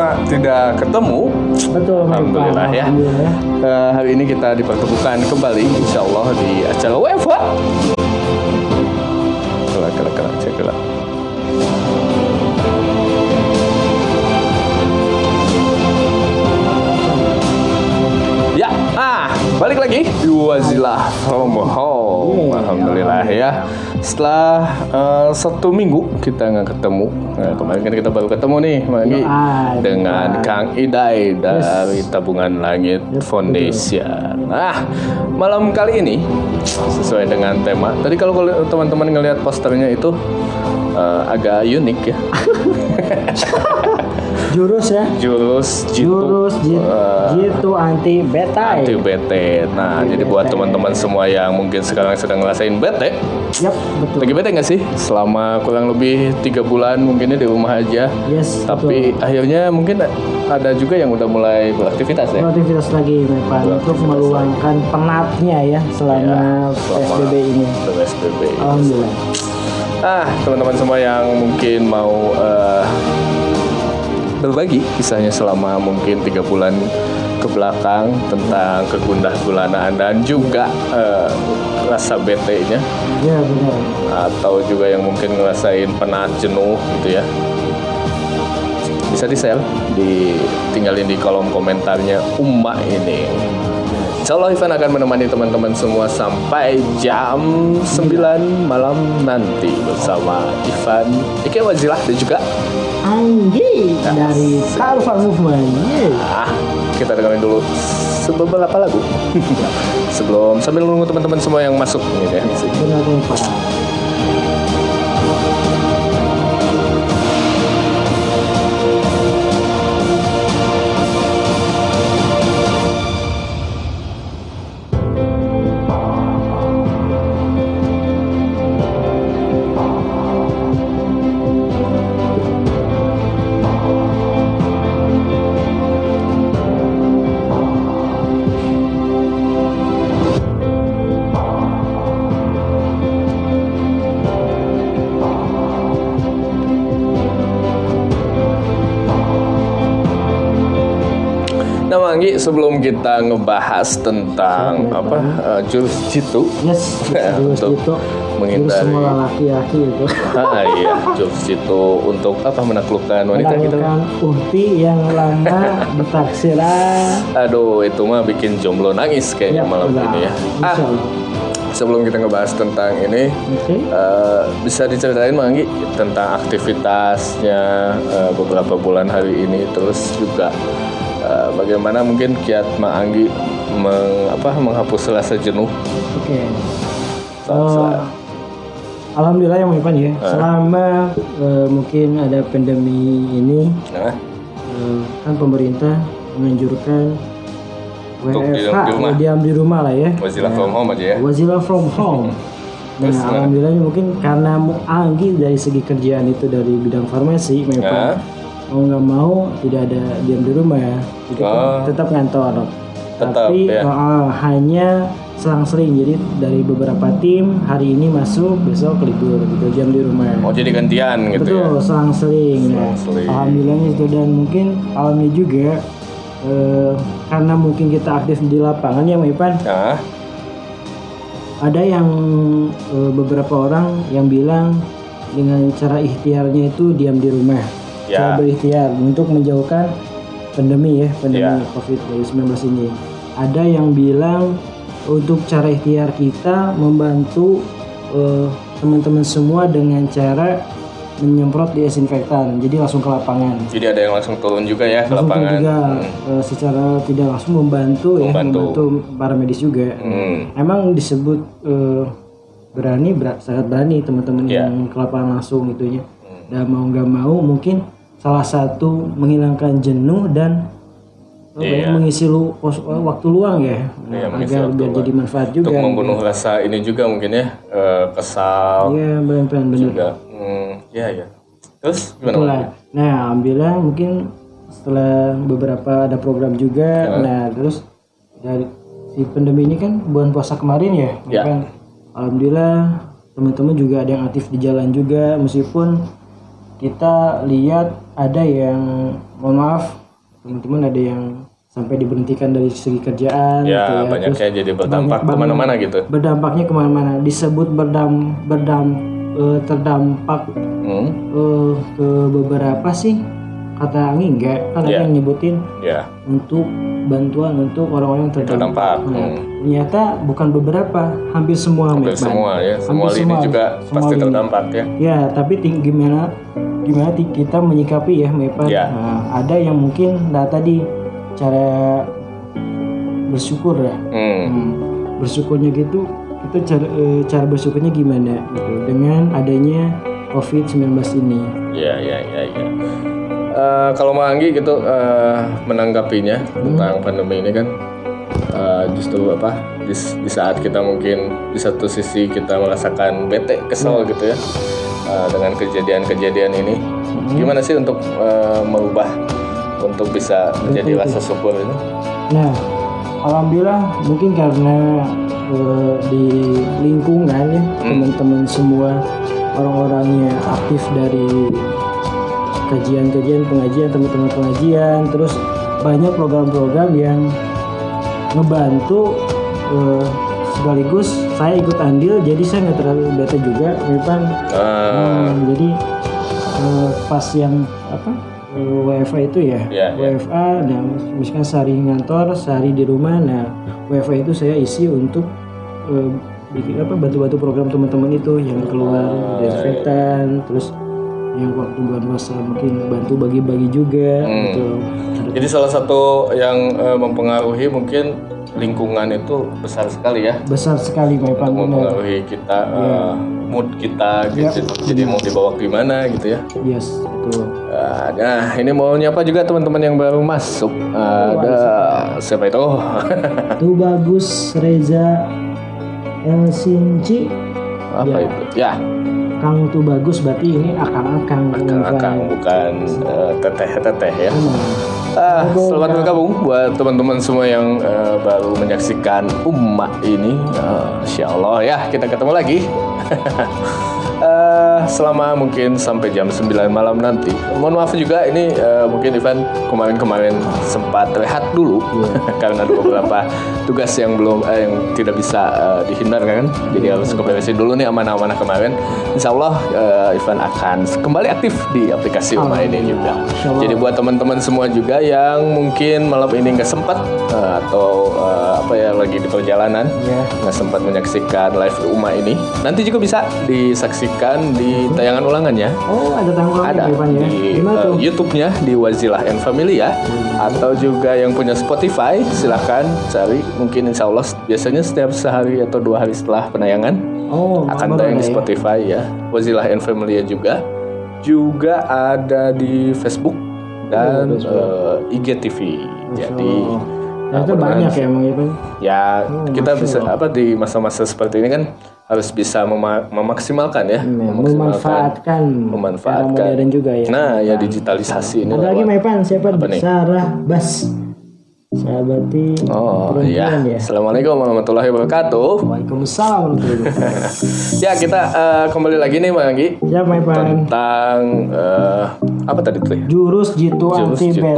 Lama tidak ketemu. Betul. Alhamdulillah ya. Alhamdulillah. Eh, hari ini kita dipertemukan kembali, insya Allah di acara UEFA. Kelak, kelak, kelak, kelak. Ya, ah, balik lagi di Wazilah from home. Alhamdulillah ya. Setelah eh, satu minggu kita nggak ketemu, nah, kemarin kan kita baru ketemu nih, Ah, dengan betul. Kang Idai dari Tabungan Langit Foundation. Nah, malam kali ini sesuai dengan tema. Tadi kalau teman-teman ngelihat posternya itu eh, agak unik ya. Jurus ya. Jurus jitu. Jurus jitu, eh, jitu anti beta. anti bete. Nah, jadi buat teman-teman semua yang mungkin sekarang sedang ngerasain bete, Yap, betul. lagi bete nggak sih? Selama kurang lebih tiga bulan mungkinnya di rumah aja. Yes, Tapi akhirnya mungkin ada juga yang udah mulai beraktivitas ya. aktivitas lagi Mepan untuk meluangkan penatnya ya selama Ya, selama PSBB ini. PSBB. Alhamdulillah. Ah, teman-teman semua yang mungkin mau eh, berbagi kisahnya selama mungkin tiga bulan ke belakang tentang kegundah gulanaan dan juga eh, rasa bete-nya. Ya benar. atau juga yang mungkin ngerasain penat jenuh gitu ya. Bisa di share ditinggalin di kolom komentarnya Umma ini. Insya Allah Ivan akan menemani teman-teman semua sampai jam 9 malam nanti bersama Ivan Ike Wazilah dan juga Anggi dari Tarfa Movement. Yeay. ah, kita dengerin dulu beberapa lagu sebelum sambil nunggu teman-teman semua yang masuk gitu ya Benar Pak. Manggi sebelum kita ngebahas tentang apa eh, jurus jitu Yes, jurus Untuk itu. Jurus menghindari- semua laki-laki itu. ah iya jurus jitu untuk apa menaklukkan wanita gitu Menaklukkan uhti yang lama ditaksir ah. aduh itu mah bikin jomblo nangis kayaknya malam udah. ini ya ah sebelum kita ngebahas tentang ini Oke. eh, bisa diceritain Manggi tentang aktivitasnya eh, beberapa bulan hari ini terus juga eh, bagaimana mungkin kiat Ma Anggi meng, apa, menghapus rasa jenuh Oke. Saat- Eh, saat- Alhamdulillah yang Ipan ya. Selama eh, mungkin ada pandemi ini, nah, eh, kan pemerintah menganjurkan WFH, diam di rumah. diam di rumah lah ya. Wazilah from home aja ya Wazila from home. Nah, Terus alhamdulillahnya mungkin karena Anggi dari segi kerjaan itu dari bidang farmasi, memang mau nggak mau tidak ada diam di rumah ya, Jadi Oh. tetap ngantor. Tetap, Tapi ya. eh, hanya selang-seling. Jadi dari beberapa tim hari ini masuk, besok libur gitu jam di rumah. Oh jadi gantian gitu ya? Betul, selang-seling. Nah, Selang-seling. alhamdulillahnya itu dan mungkin alami juga eh, karena mungkin kita aktif di lapangan ya, Mbak Ipan Nah, ada yang eh, beberapa orang yang bilang dengan cara ikhtiarnya itu diam di rumah Ya. cara berikhtiar untuk menjauhkan pandemi ya pandemi Ya. COVID-19 ini ada yang bilang untuk cara ikhtiar kita membantu eh, teman-teman semua dengan cara menyemprot desinfektan jadi langsung ke lapangan jadi ada yang langsung turun juga ya ke langsung lapangan. juga Hmm. eh, secara tidak langsung membantu, ya Membantu. membantu para medis juga Hmm. emang disebut eh, berani ber- sangat berani teman-teman Ya. yang ke lapangan langsung itunya dan mau nggak mau mungkin salah satu menghilangkan jenuh dan ya, Iya. mengisi lu, pos- waktu luang ya Iya, agar biar luang. jadi manfaat Untuk juga membunuh rasa ini juga mungkin ya eh, kesal iya benar-benar benar juga. Hmm, ya ya. Terus gimana? Itulah. Nah, alhamdulillah mungkin setelah beberapa ada program juga. Nah, terus dari si pandemi ini kan bulan puasa kemarin ya, Ya. kan? Alhamdulillah teman-teman juga ada yang aktif di jalan juga meskipun kita lihat ada yang mohon maaf teman-teman ada yang sampai diberhentikan dari segi kerjaan Ya, gitu ya. banyaknya Terus jadi berdampak banyak ke mana-mana gitu. berdampaknya ke mana-mana disebut berdam berdam eh, terdampak Hmm, eh, ke beberapa sih kata Anggi enggak kan ada Ya. yang nyebutin ya, untuk bantuan untuk orang-orang yang terdampak. terdampak. Nah, Hmm. ternyata bukan beberapa, hampir semua Hampir Mekban. semua ya, semua Hampir lini semua, juga semua pasti lini. terdampak ya. Ya, tapi ting- gimana gimana kita menyikapi ya Mepan? Ya. Nah, ada yang mungkin nah tadi cara bersyukur ya. Hmm, Hmm, bersyukurnya gitu kita cara eh, cara bersyukurnya gimana gitu dengan adanya COVID-19 ini. ya, ya, ya, ya. Eh, kalau Mang Anggi gitu eh, menanggapinya tentang pandemi ini kan eh, justru apa di, di saat kita mungkin di satu sisi kita merasakan bete kesel gitu ya eh, dengan kejadian-kejadian ini. Gimana sih untuk eh, merubah untuk bisa menjadi rasa syukur ini? Nah, alhamdulillah mungkin karena di lingkungan ya teman-teman semua orang-orangnya aktif dari kajian-kajian pengajian teman-teman pengajian terus banyak program-program yang ngebantu eh, sekaligus saya ikut andil jadi saya nggak terlalu bete juga memang Eh, Hmm, jadi eh, pas yang apa eh, WFA itu ya, Ya, ya. WFA, nah misalkan sehari ngantor, sehari di rumah, nah WFA itu saya isi untuk eh, bikin apa bantu-bantu program teman-teman itu yang keluar Oh, desinfektan, terus yang waktu bulan puasa mungkin bantu bagi-bagi juga Hmm. gitu. jadi salah satu yang eh, mempengaruhi mungkin lingkungan itu besar sekali ya Besar sekali benar. mempengaruhi kita eh, mood kita gitu jadi mau dibawa ke mana gitu ya Yes, betul. Ah, Nah, ini mau nyapa juga teman-teman yang baru masuk. Ada siapa itu? Tuh bagus Reza Elsinci Apa Ya. itu? Ya, Kang tuh bagus berarti ini akang-akang Kang bukan eh, teteh-teteh ya. Hmm. Ah, selamat bergabung buat teman-teman semua yang eh, baru menyaksikan Umma ini. Ah, Insya Allah ya, kita ketemu lagi. Eh, selama mungkin sampai jam 9 malam nanti. Mohon maaf juga ini eh, mungkin event kemarin-kemarin sempat rehat dulu karena ada beberapa tugas yang belum eh, yang tidak bisa eh, dihindarkan. Jadi harus keberesin dulu nih amanah-amanah kemarin. Insya Allah eh, event akan kembali aktif di aplikasi Umma ini juga. Jadi buat teman-teman semua juga yang mungkin malam ini nggak sempat eh, atau eh, apa ya lagi di perjalanan Ya. nggak sempat menyaksikan live Uma ini, nanti juga bisa disaksikan di tayangan ulangannya. Oh, ada tanggal Ada Ipan ya. di tuh? YouTube-nya di Wazilah and Family ya, atau juga yang punya Spotify silahkan cari. Mungkin Insya Allah biasanya setiap sehari atau dua hari setelah penayangan Oh, akan tayang ada di ya? Spotify ya. Wazilah and Family juga. Juga ada di Facebook dan eh, IGTV. Jadi Nah, itu banyak ya Mang Ipan. ya Oh, kita bisa apa di masa-masa seperti ini kan harus bisa mema- memaksimalkan ya, Memanfaatkan memanfaatkan. era modern juga ya. Nah, ya digitalisasi ini. Ada lagi Ipan siapa? Sarah Bas. Sahabati Oh iya. ya. Assalamualaikum warahmatullahi wabarakatuh. Waalaikumsalam warahmatullahi wabarakatuh. Ya kita eh, kembali lagi nih Bang Anggi Siap Mang Ipan. tentang eh, apa tadi tuh ya? Jurus jitu Jurus anti jitu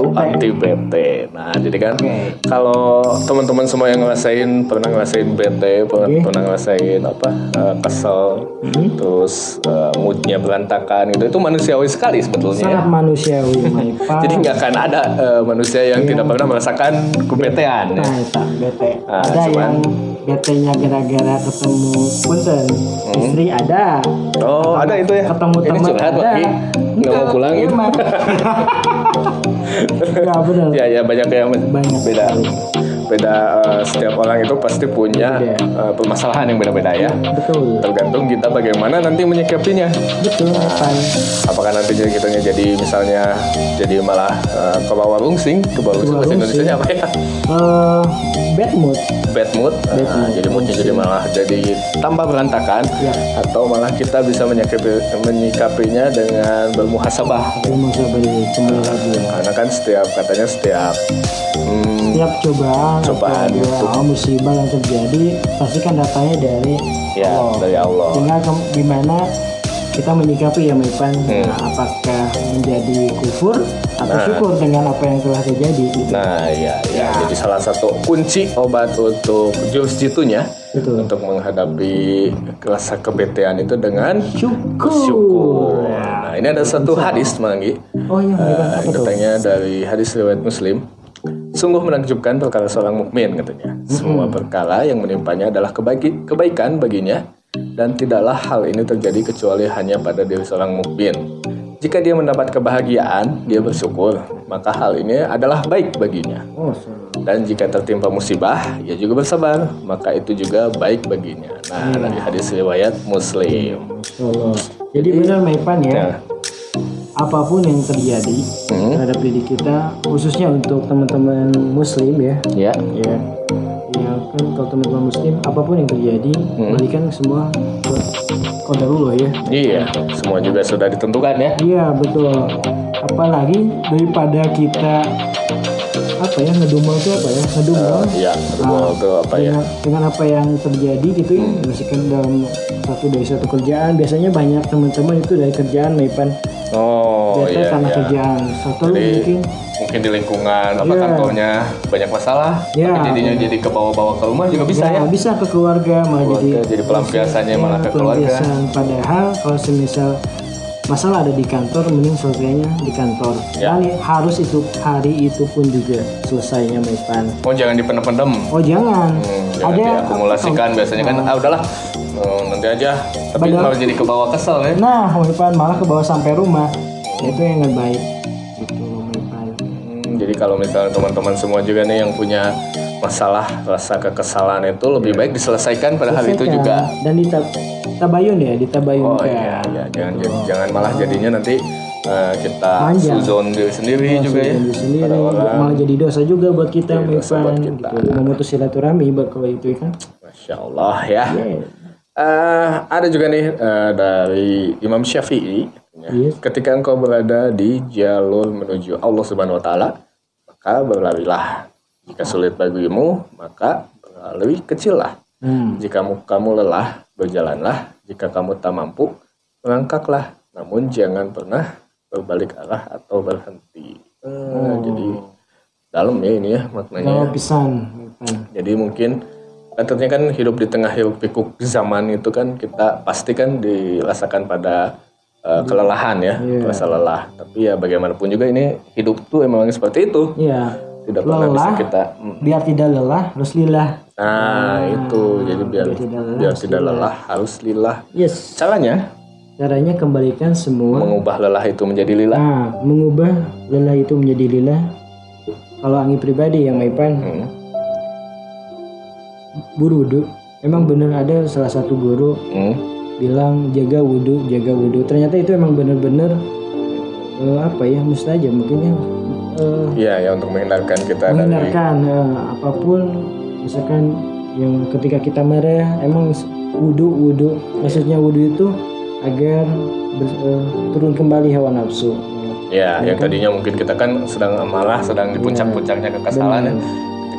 bete. anti. Nah, jadi kan kalau teman-teman semua yang ngerasain pernah ngerasain bete, pernah, Oke. pernah ngerasain apa eh, kesel, Hmm. terus eh, moodnya berantakan gitu, itu manusiawi sekali sebetulnya. ya. Sangat manusiawi Mang Ipan. Jadi nggak akan ada eh, manusia yang tidak pernah merasakan kebetean. ya. Nah, bete. Ah, ada cuman- yang betenya gara-gara ketemu punten istri ada. Oh, ada itu ya. Ketemu Ini teman curhat ada. lagi. Nggak mau pulang gitu. Enggak benar. Ya ya banyak yang Banyak beda. sekali. Beda eh, setiap orang itu pasti punya eh, permasalahan yang beda-beda ya. Betul. Tergantung kita bagaimana nanti menyikapinya. Betul, Pan. Apakah nantinya kita jadi misalnya jadi malah eh, ke bawah rungsing, ke bawah rungsing bahasa. Indonesia apa ya? Eh, bad mood. Bad mood, Bad Nah, mood. jadi moodnya jadi malah jadi tambah berantakan, Ya. atau malah kita bisa menyikapi, menyikapinya dengan bermuhasabah. Kembali lagi ya. Karena kan setiap katanya setiap hmm, Setiap cobaan, Cobaan itu. dua musibah yang terjadi pasti kan datanya dari ya Allah. dari Allah. Tinggal ke- gimana kita menyikapi ya Mepan Hmm. Nah, apakah menjadi kufur atau Nah. syukur dengan apa yang telah terjadi gitu. Nah, ya, ya. Jadi salah satu kunci obat untuk jurus jitunya Betul. untuk menghadapi rasa kebetean itu dengan Syukur. syukur. Nah, ini ada satu hadis, Manggi. Oh iya Eh, tuh? katanya dari hadis riwayat Muslim. Sungguh menakjubkan perkara seorang mukmin katanya. Semua perkara yang menimpanya adalah kebaiki- kebaikan baginya dan tidaklah hal ini terjadi kecuali hanya pada diri seorang mukmin. Jika dia mendapat kebahagiaan, dia bersyukur, maka hal ini adalah baik baginya. Dan jika tertimpa musibah, ia juga bersabar, maka itu juga baik baginya. Nah, dari hadis riwayat Muslim. Allah. Jadi benar Mepan ya. Nah, Apa pun yang terjadi Hmm. terhadap diri kita, khususnya untuk teman-teman Muslim ya, ya. ya, ya kan kalau teman-teman Muslim, apa pun yang terjadi, Hmm. balikan semua ke kodarullah ya. Iya, semua juga sudah ditentukan ya. Iya betul. Apalagi daripada kita apa ya ngedumel itu apa ya ngedumel Iya, aduh, itu apa ya? dengan, dengan apa yang terjadi gitu ya misalkan dalam satu dari satu kerjaan biasanya banyak teman-teman itu dari kerjaan Mepan Oh, bete iya, karena iya. kerjaan satu Jadi mungkin mungkin di lingkungan apa Iya. kantornya banyak masalah, Iya. tapi jadinya jadi ke bawah-bawah ke rumah juga bisa ya. ya, bisa ke keluarga malah Keluarga, jadi jadi pelampiasannya malah ke keluarga. padahal kalau semisal masalah ada di kantor mending selesainya di kantor Ya. Dan harus itu hari itu pun juga selesainya Mepan Oh, jangan dipendem-pendem. oh jangan Hmm, jangan ada diakumulasikan biasanya kan ah udahlah eh, nanti aja tapi Padahal- malah jadi ke bawah kesel ya Nah, Mepan malah ke bawah sampai rumah. Itu yang nggak baik. Mepan. Hmm, jadi kalau misalnya teman-teman semua juga nih yang punya masalah rasa kekesalan itu lebih baik diselesaikan pada hari itu juga Dan ditab tabayun ya, ditabayun oh iya iya jangan jangan malah jadinya nanti eh, kita suzon diri sendiri juga ya Diri sendiri pada orang malah jadi dosa juga buat kita buat kita. gitu. Memutus silaturahmi buat kalau itu kan. Masya Allah ya Iya. Eh, ada juga nih eh, dari Imam Syafi'i. Ya. Yes. ketika engkau berada di jalur menuju Allah Subhanahu wa taala maka berlarilah. Jika sulit bagimu maka berlari kecillah. Hmm. jika kamu, kamu lelah berjalanlah. Jika kamu tak mampu melangkahlah namun jangan pernah berbalik arah atau berhenti. Eh, jadi dalam ya ini ya maknanya Kalau pisan. Jadi mungkin tentunya kan hidup di tengah hiruk pikuk zaman itu kan kita pasti kan dirasakan pada uh, kelelahan ya, Iya. rasa lelah. Tapi ya bagaimanapun juga ini hidup tuh emang seperti itu. Iya. Tidak pernah bisa Lelah. kita mm. Biar tidak lelah, harus lillah. Nah, itu jadi biar biar tidak lelah, biar tidak lelah harus lillah. Yes. Caranya Caranya kembalikan semua mengubah lelah itu menjadi lillah. Nah, mengubah lelah itu menjadi lillah. Kalau Anggi pribadi yang Maipan Hmm. Buru wudhu, emang bener ada salah satu guru Hmm. bilang jaga wudhu, jaga wudhu. Ternyata itu emang bener-bener eh, apa ya mustajab mungkin ya eh, Iya, ya untuk menghindarkan kita dari menghindarkan eh, apa pun misalkan yang ketika kita marah emang wudhu wudhu maksudnya wudhu itu agar ber- eh, turun kembali hawa nafsu. Ya, yang tadinya mungkin kita kan sedang amarah, sedang di puncak-puncaknya kekesalan ya.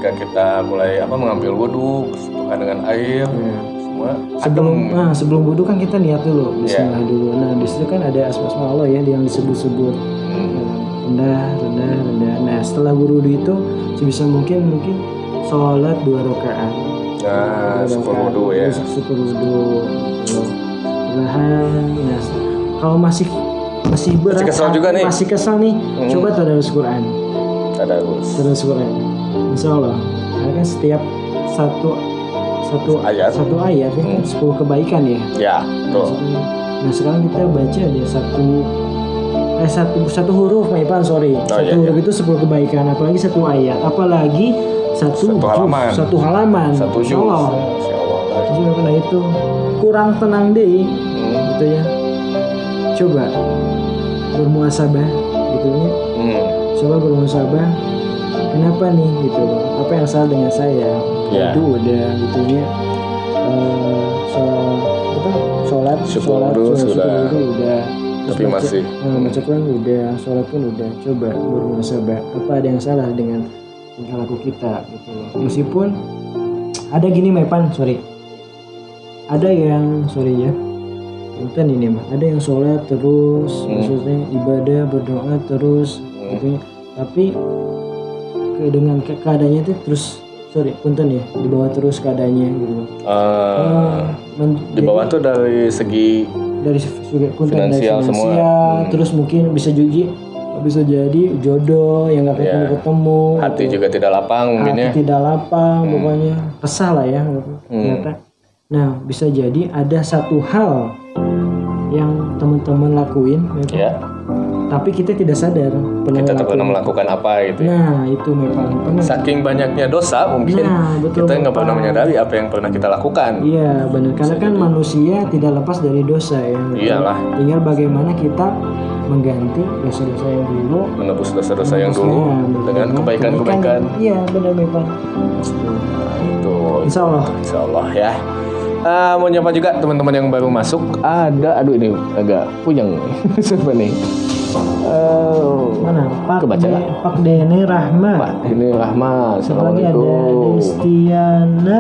Ketika kita mulai apa mengambil wudhu, bersentuhan dengan air, semua sebelum nah sebelum wudhu kan kita niat dulu Iya. Bismillah dulu nah di situ kan ada asma Allah ya yang disebut-sebut Hmm. rendah rendah rendah nah setelah wudhu itu sebisa mungkin mungkin sholat dua rakaat Nah, syukur wudhu ya. syukur wudhu perlahan nah kalau masih masih berat Masih kesal juga nih. Hmm. masih kesal nih coba tadarus Quran Ada Gus. tadarus Quran Insya Allah karena kan setiap satu satu Ayat. satu ayat ya kan sepuluh kebaikan ya Ya, tuh. Nah sekarang kita baca ada satu eh satu satu huruf Pak Ipan sorry satu iya, huruf itu sepuluh kebaikan apalagi satu ayat apalagi satu Satu halaman. satu halaman Satu Insya juz. Allah. Karena itu kurang tenang deh Hmm. gitu ya coba bermuasabah gitu ya Hmm. coba bermuasabah kenapa nih gitu? Apa yang salah dengan saya? Ya. itu udah gitu. Ya Eh, sholat apa? Sholat sholat sholat sudah. udah. Tapi baca- masih. eh, baca Quran udah sholat pun udah. Coba bermuasabah apa ada yang salah dengan tingkah laku kita gitu? Loh meskipun ada gini Mepan sorry. Ada yang sorry ya. Punten ini mah ada yang sholat terus Hmm. maksudnya ibadah berdoa terus gitu. Ya. tapi ke dengan ke keadaannya itu terus sorry punten ya dibawa terus keadaannya gitu Men- di bawah tuh dari segi dari sudut punten dari Finansial semua. finansial, terus mungkin bisa juga bisa jadi jodoh yang nggak ketemu ketemu hati juga tidak lapang mungkin ya. hati tidak lapang pokoknya resah lah ya gitu. ternyata nah bisa jadi ada satu hal yang teman-teman lakuin gitu. Ya, tapi kita tidak sadar pernah kita ngelakuin. pernah melakukan apa gitu. ya. nah itu memang pernah Saking banyaknya dosa mungkin Nah, betul, kita nggak pernah menyadari apa yang pernah kita lakukan. iya benar karena kan manusia tidak lepas dari dosa ya betul. Iyalah, tinggal bagaimana kita mengganti dosa-dosa yang dulu menebus dosa-dosa yang dulu Nah, betul. dengan kebaikan-kebaikan. iya benar memang Betul. Insya Allah Insya Allah ya. Ah, mau nyapa juga teman-teman yang baru masuk. Ada, aduh ini agak puyeng. Siapa nih? Oh, mana Pak Kebaca De? Pak Dene Rahmat Pak. Satu lagi ada. Destiana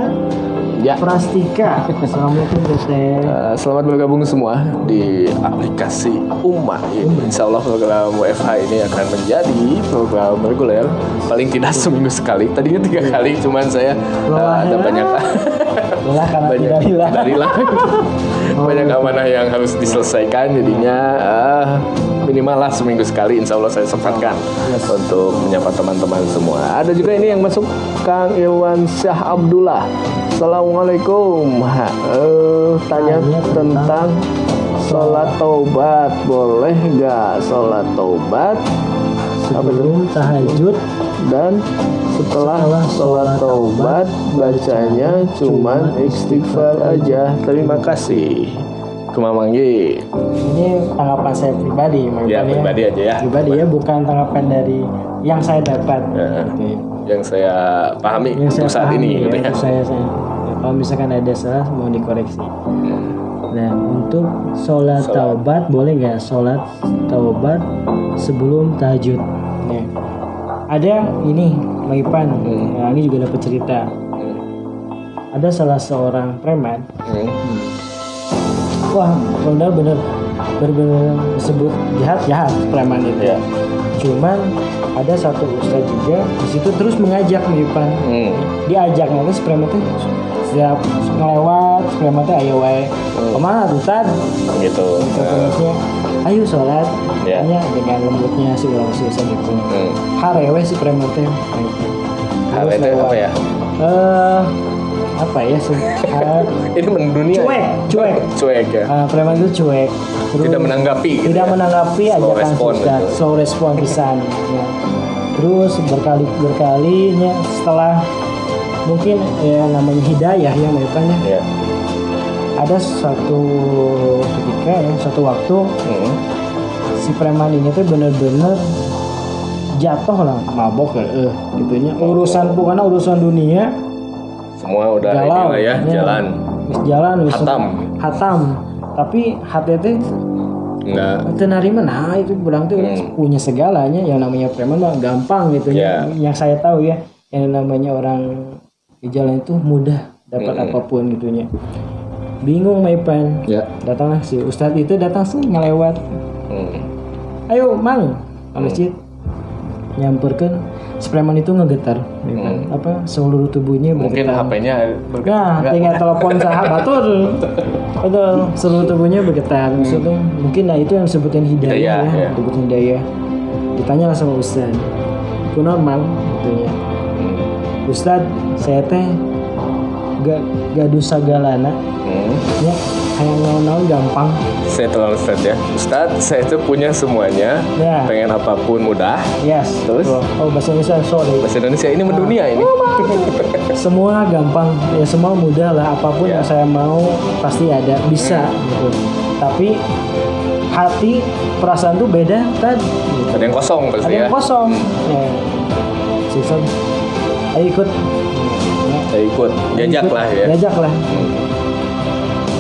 Ya, Prastika Assalamualaikum Dete eh, selamat bergabung semua di aplikasi Ummah ini. Insya Allah program WFH ini akan menjadi program reguler paling tidak seminggu sekali. Tadinya tiga kali, cuman saya eh, ada ya? banyak Lelah karena banyak tidak hilang. tidak hilang. banyak amanah yang harus diselesaikan jadinya eh, minimal lah seminggu sekali insya Allah saya sempatkan untuk menyapa teman-teman semua. Ada juga ini yang masuk Kang Irwan Syah Abdullah. Assalamualaikum. Ha, tanya Tanya tentang sholat taubat. Boleh gak sholat taubat Sebelum tahajud. Dan setelah sholat taubat bacanya cuman istighfar aja. terima kasih. Kemamanggi Ini tanggapan saya pribadi ya pribadi aja ya. Pribadi ya bukan tanggapan dari yang saya dapat. Ya. Gitu ya. yang saya pahami Yang untuk saya saat pahami ini gitu ya. saya, saya. Ya, Kalau misalkan ada salah mau dikoreksi. Nah untuk sholat Sholat. taubat boleh nggak sholat taubat sebelum tahajud? Ya. Ada ini Maipan, Hmm. nah, ini juga dapat cerita. Ada salah seorang preman, Hmm. wah benar-benar benar-benar disebut jahat jahat preman itu. ya Cuman ada satu ustadz juga di situ terus mengajak Maipan. Hmm. Diajaknya terus preman itu setiap ngelewat preman itu ayo wae. Ke mana tuh Tad? gitu Katanya, ayo sholat. Ya. Hanya dengan lembutnya si ulang susah gitu Hmm. harewe si preman teh Hal itu apa ya? Eh apa ya sih? Eh, ini mendunia cuek cuek. Cuek ya? Eh, preman itu cuek. Terus tidak menanggapi gitu tidak ya. menanggapi Slow ajakan respon Ustaz. gitu. slow respon pisan ya. terus berkali berkalinya setelah mungkin ya namanya hidayah ya Ipan, ya ya ada satu ketika ya satu waktu Hmm. si preman ini tuh bener-bener jatuh lah. Mabok ya? Eh gitunya. Urusan bukan urusan dunia. Semua udah ini galau. lah ya jalan. Jalan wis Hatam. hatam. Tapi hati itu narima nah itu bilang tuh Hmm. punya segalanya. Yang namanya preman mah gampang gitu Ya. ya yang saya tahu ya yang namanya orang di jalan itu mudah dapat Hmm. apa pun gitunya bingung Maipan ya. Datanglah si ustadz itu datang sih ngelewat. Hmm. ayo mang ke masjid. Nyamperkan. Si preman itu ngegetar kan? apa seluruh tubuhnya mungkin bergetar. HP-nya ber- nah tinggal telepon sahabat tuh betul seluruh tubuhnya bergetar maksudnya. Mungkin nah itu yang disebutin hidayah Hidayah, ya ya. disebutin hidayah. Ditanya sama ustad itu normal katanya Hmm. ustad saya teh gak gaduh sagalana. Hmm. ya kayak naon-naon gampang. Saya telah Ustaz ya. Ustaz saya itu punya semuanya. Ya. Pengen apa pun mudah. Yes Terus? oh bahasa Indonesia sorry. Bahasa Indonesia ini mendunia ini. Semua gampang. Ya semua mudah lah. Apa pun Ya. yang saya mau pasti ada. Bisa gitu. Tapi hati perasaan tuh beda kan ada yang kosong ada pasti ya. yang kosong ya. Sifat, ayo ikut saya ikut jajak Ikut, lah ya jajak lah Hmm.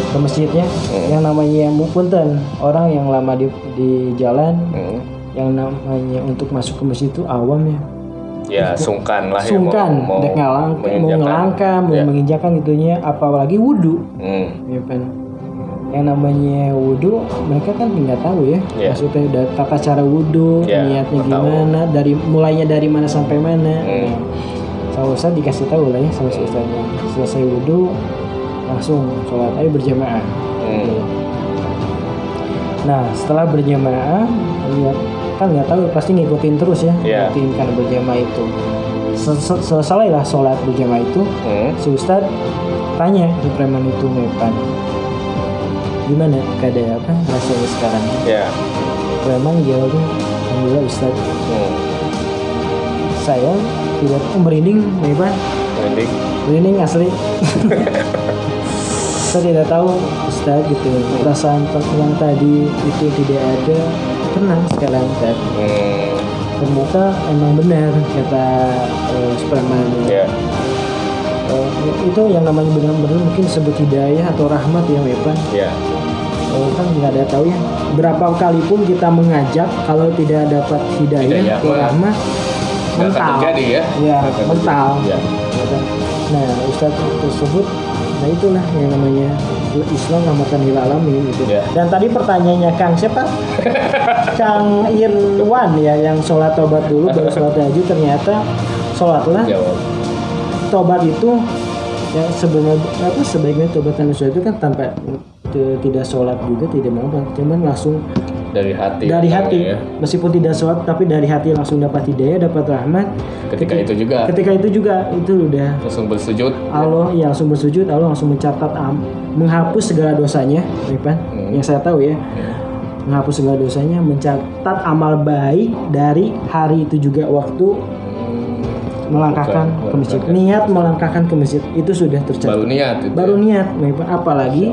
ke masjidnya Hmm. yang namanya punten orang yang lama di di jalan Hmm. yang namanya untuk masuk ke masjid itu awam ya ya sungkan lah ya sungkan mau, dek ngalang mau menginjakan. ngelangkah mau Ya. menginjakan itunya apalagi wudhu Hmm. ya kan yang namanya wudhu mereka kan nggak tahu ya Iya. maksudnya tata cara wudhu Iya, niatnya tahu. gimana dari mulainya dari mana sampai mana Hmm. Sama Ustadz dikasih tahu lah ya sama si Ustadznya selesai wudhu langsung sholat ayo berjamaah Hmm. nah setelah berjamaah lihat kan nggak tahu pasti ngikutin terus ya Iya. ngikutin karena berjamaah itu Sel- sel- selesai lah sholat berjamaah itu Hmm. si Ustadz tanya di preman itu Mepan gimana keadaan apa rasanya sekarang Ya. preman jawabnya alhamdulillah Ustadz Hmm. saya oh, merinding Mepan Merinding. merinding asli. Saya tidak tahu Ustadz gitu. Perasaan yang tadi itu tidak ada. Tenang sekarang Ustadz Hmm. ternyata emang benar kata uh, preman Ya. Eh, itu yang namanya benar-benar mungkin sebut hidayah atau rahmat ya Mepan Ya. Oh, kan nggak ada tahu ya. Berapa kali pun kita mengajak kalau tidak dapat hidayah, Hidayah, rahmat mental terjadi ya. ya akan mental. Ya. Ya nah Ustadz tersebut nah itulah yang namanya Islam rahmatan lil alamin gitu Ya. dan tadi pertanyaannya Kang siapa Kang Irwan ya yang sholat tobat dulu baru sholat tahajud ternyata sholatlah Jawab. tobat itu yang sebenarnya apa sebaiknya tobatan nasuha itu kan tanpa tidak sholat juga tidak mau cuman langsung Dari hati. dari hati ya. meskipun tidak sholat tapi dari hati langsung dapat hidayah dapat rahmat Ketika itu juga. ketika itu juga itu udah Langsung bersujud. Allah ya langsung bersujud Allah langsung mencatat am, menghapus segala dosanya ya kan? Hmm. yang saya tahu ya menghapus segala dosanya mencatat amal baik dari hari itu juga waktu melangkahkan Bukan, ke masjid melangkahkan. niat melangkahkan ke masjid itu sudah tercatat Baru niat itu. baru niat Mepan apalagi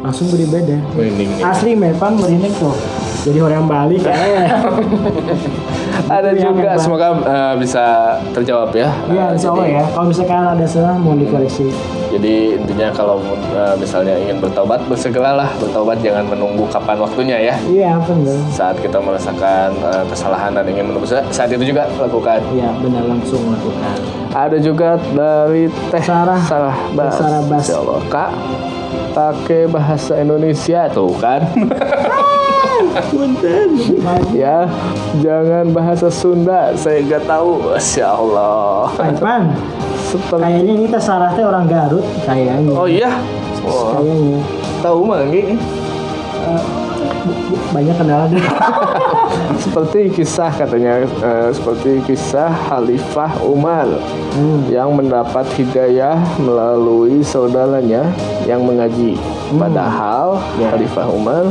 langsung beribadah Merinding asli Mepan merinding tuh jadi orang Bali eh Ada Itu yang juga hebat. semoga eh, bisa terjawab ya. ya Eh, insya Allah ya kalau misalkan ada salah mohon dikoreksi Jadi intinya kalau eh, misalnya ingin bertobat bersegeralah bertobat jangan menunggu kapan waktunya ya. iya benar Saat kita merasakan eh, kesalahan dan ingin menebusnya saat itu juga lakukan. iya benar langsung lakukan Ada juga dari Teh Sarah. Sarah Bas. Sarah Bas. Insya Allah. Kak pakai bahasa Indonesia tuh kan. Ya, jangan bahasa Sunda. Saya nggak tahu. Masya Allah. Pan, Seperti kayaknya ini teh Sarah teh orang Garut kayaknya. Oh iya. Oh, Kayaknya. tahu mah nggih. Eh, bu- bu- banyak kendala deh. Seperti kisah katanya eh, seperti kisah Khalifah Umar Hmm. yang mendapat hidayah melalui saudaranya yang mengaji. Padahal Ya. Khalifah Umar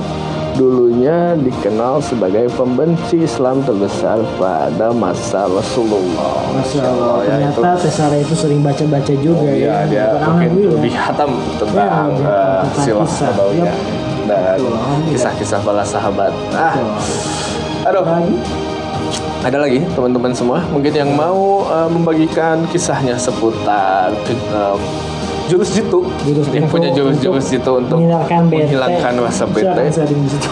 dulunya dikenal sebagai pembenci Islam terbesar pada masa Rasulullah. Masya Allah. ya, itu. Ternyata teh Sarah itu sering baca-baca juga Oh, ya. iya, dia mungkin Alhamdulillah. lebih hatam tentang Ya, tentang silah nabawiyah dan kisah-kisah para sahabat. Ah, aduh. Lagi? Ada lagi teman-teman semua mungkin yang mau uh, membagikan kisahnya seputar uh, jurus jitu Jurus yang punya jurus-jurus jitu untuk menghilangkan bete. menghilangkan Silakan bete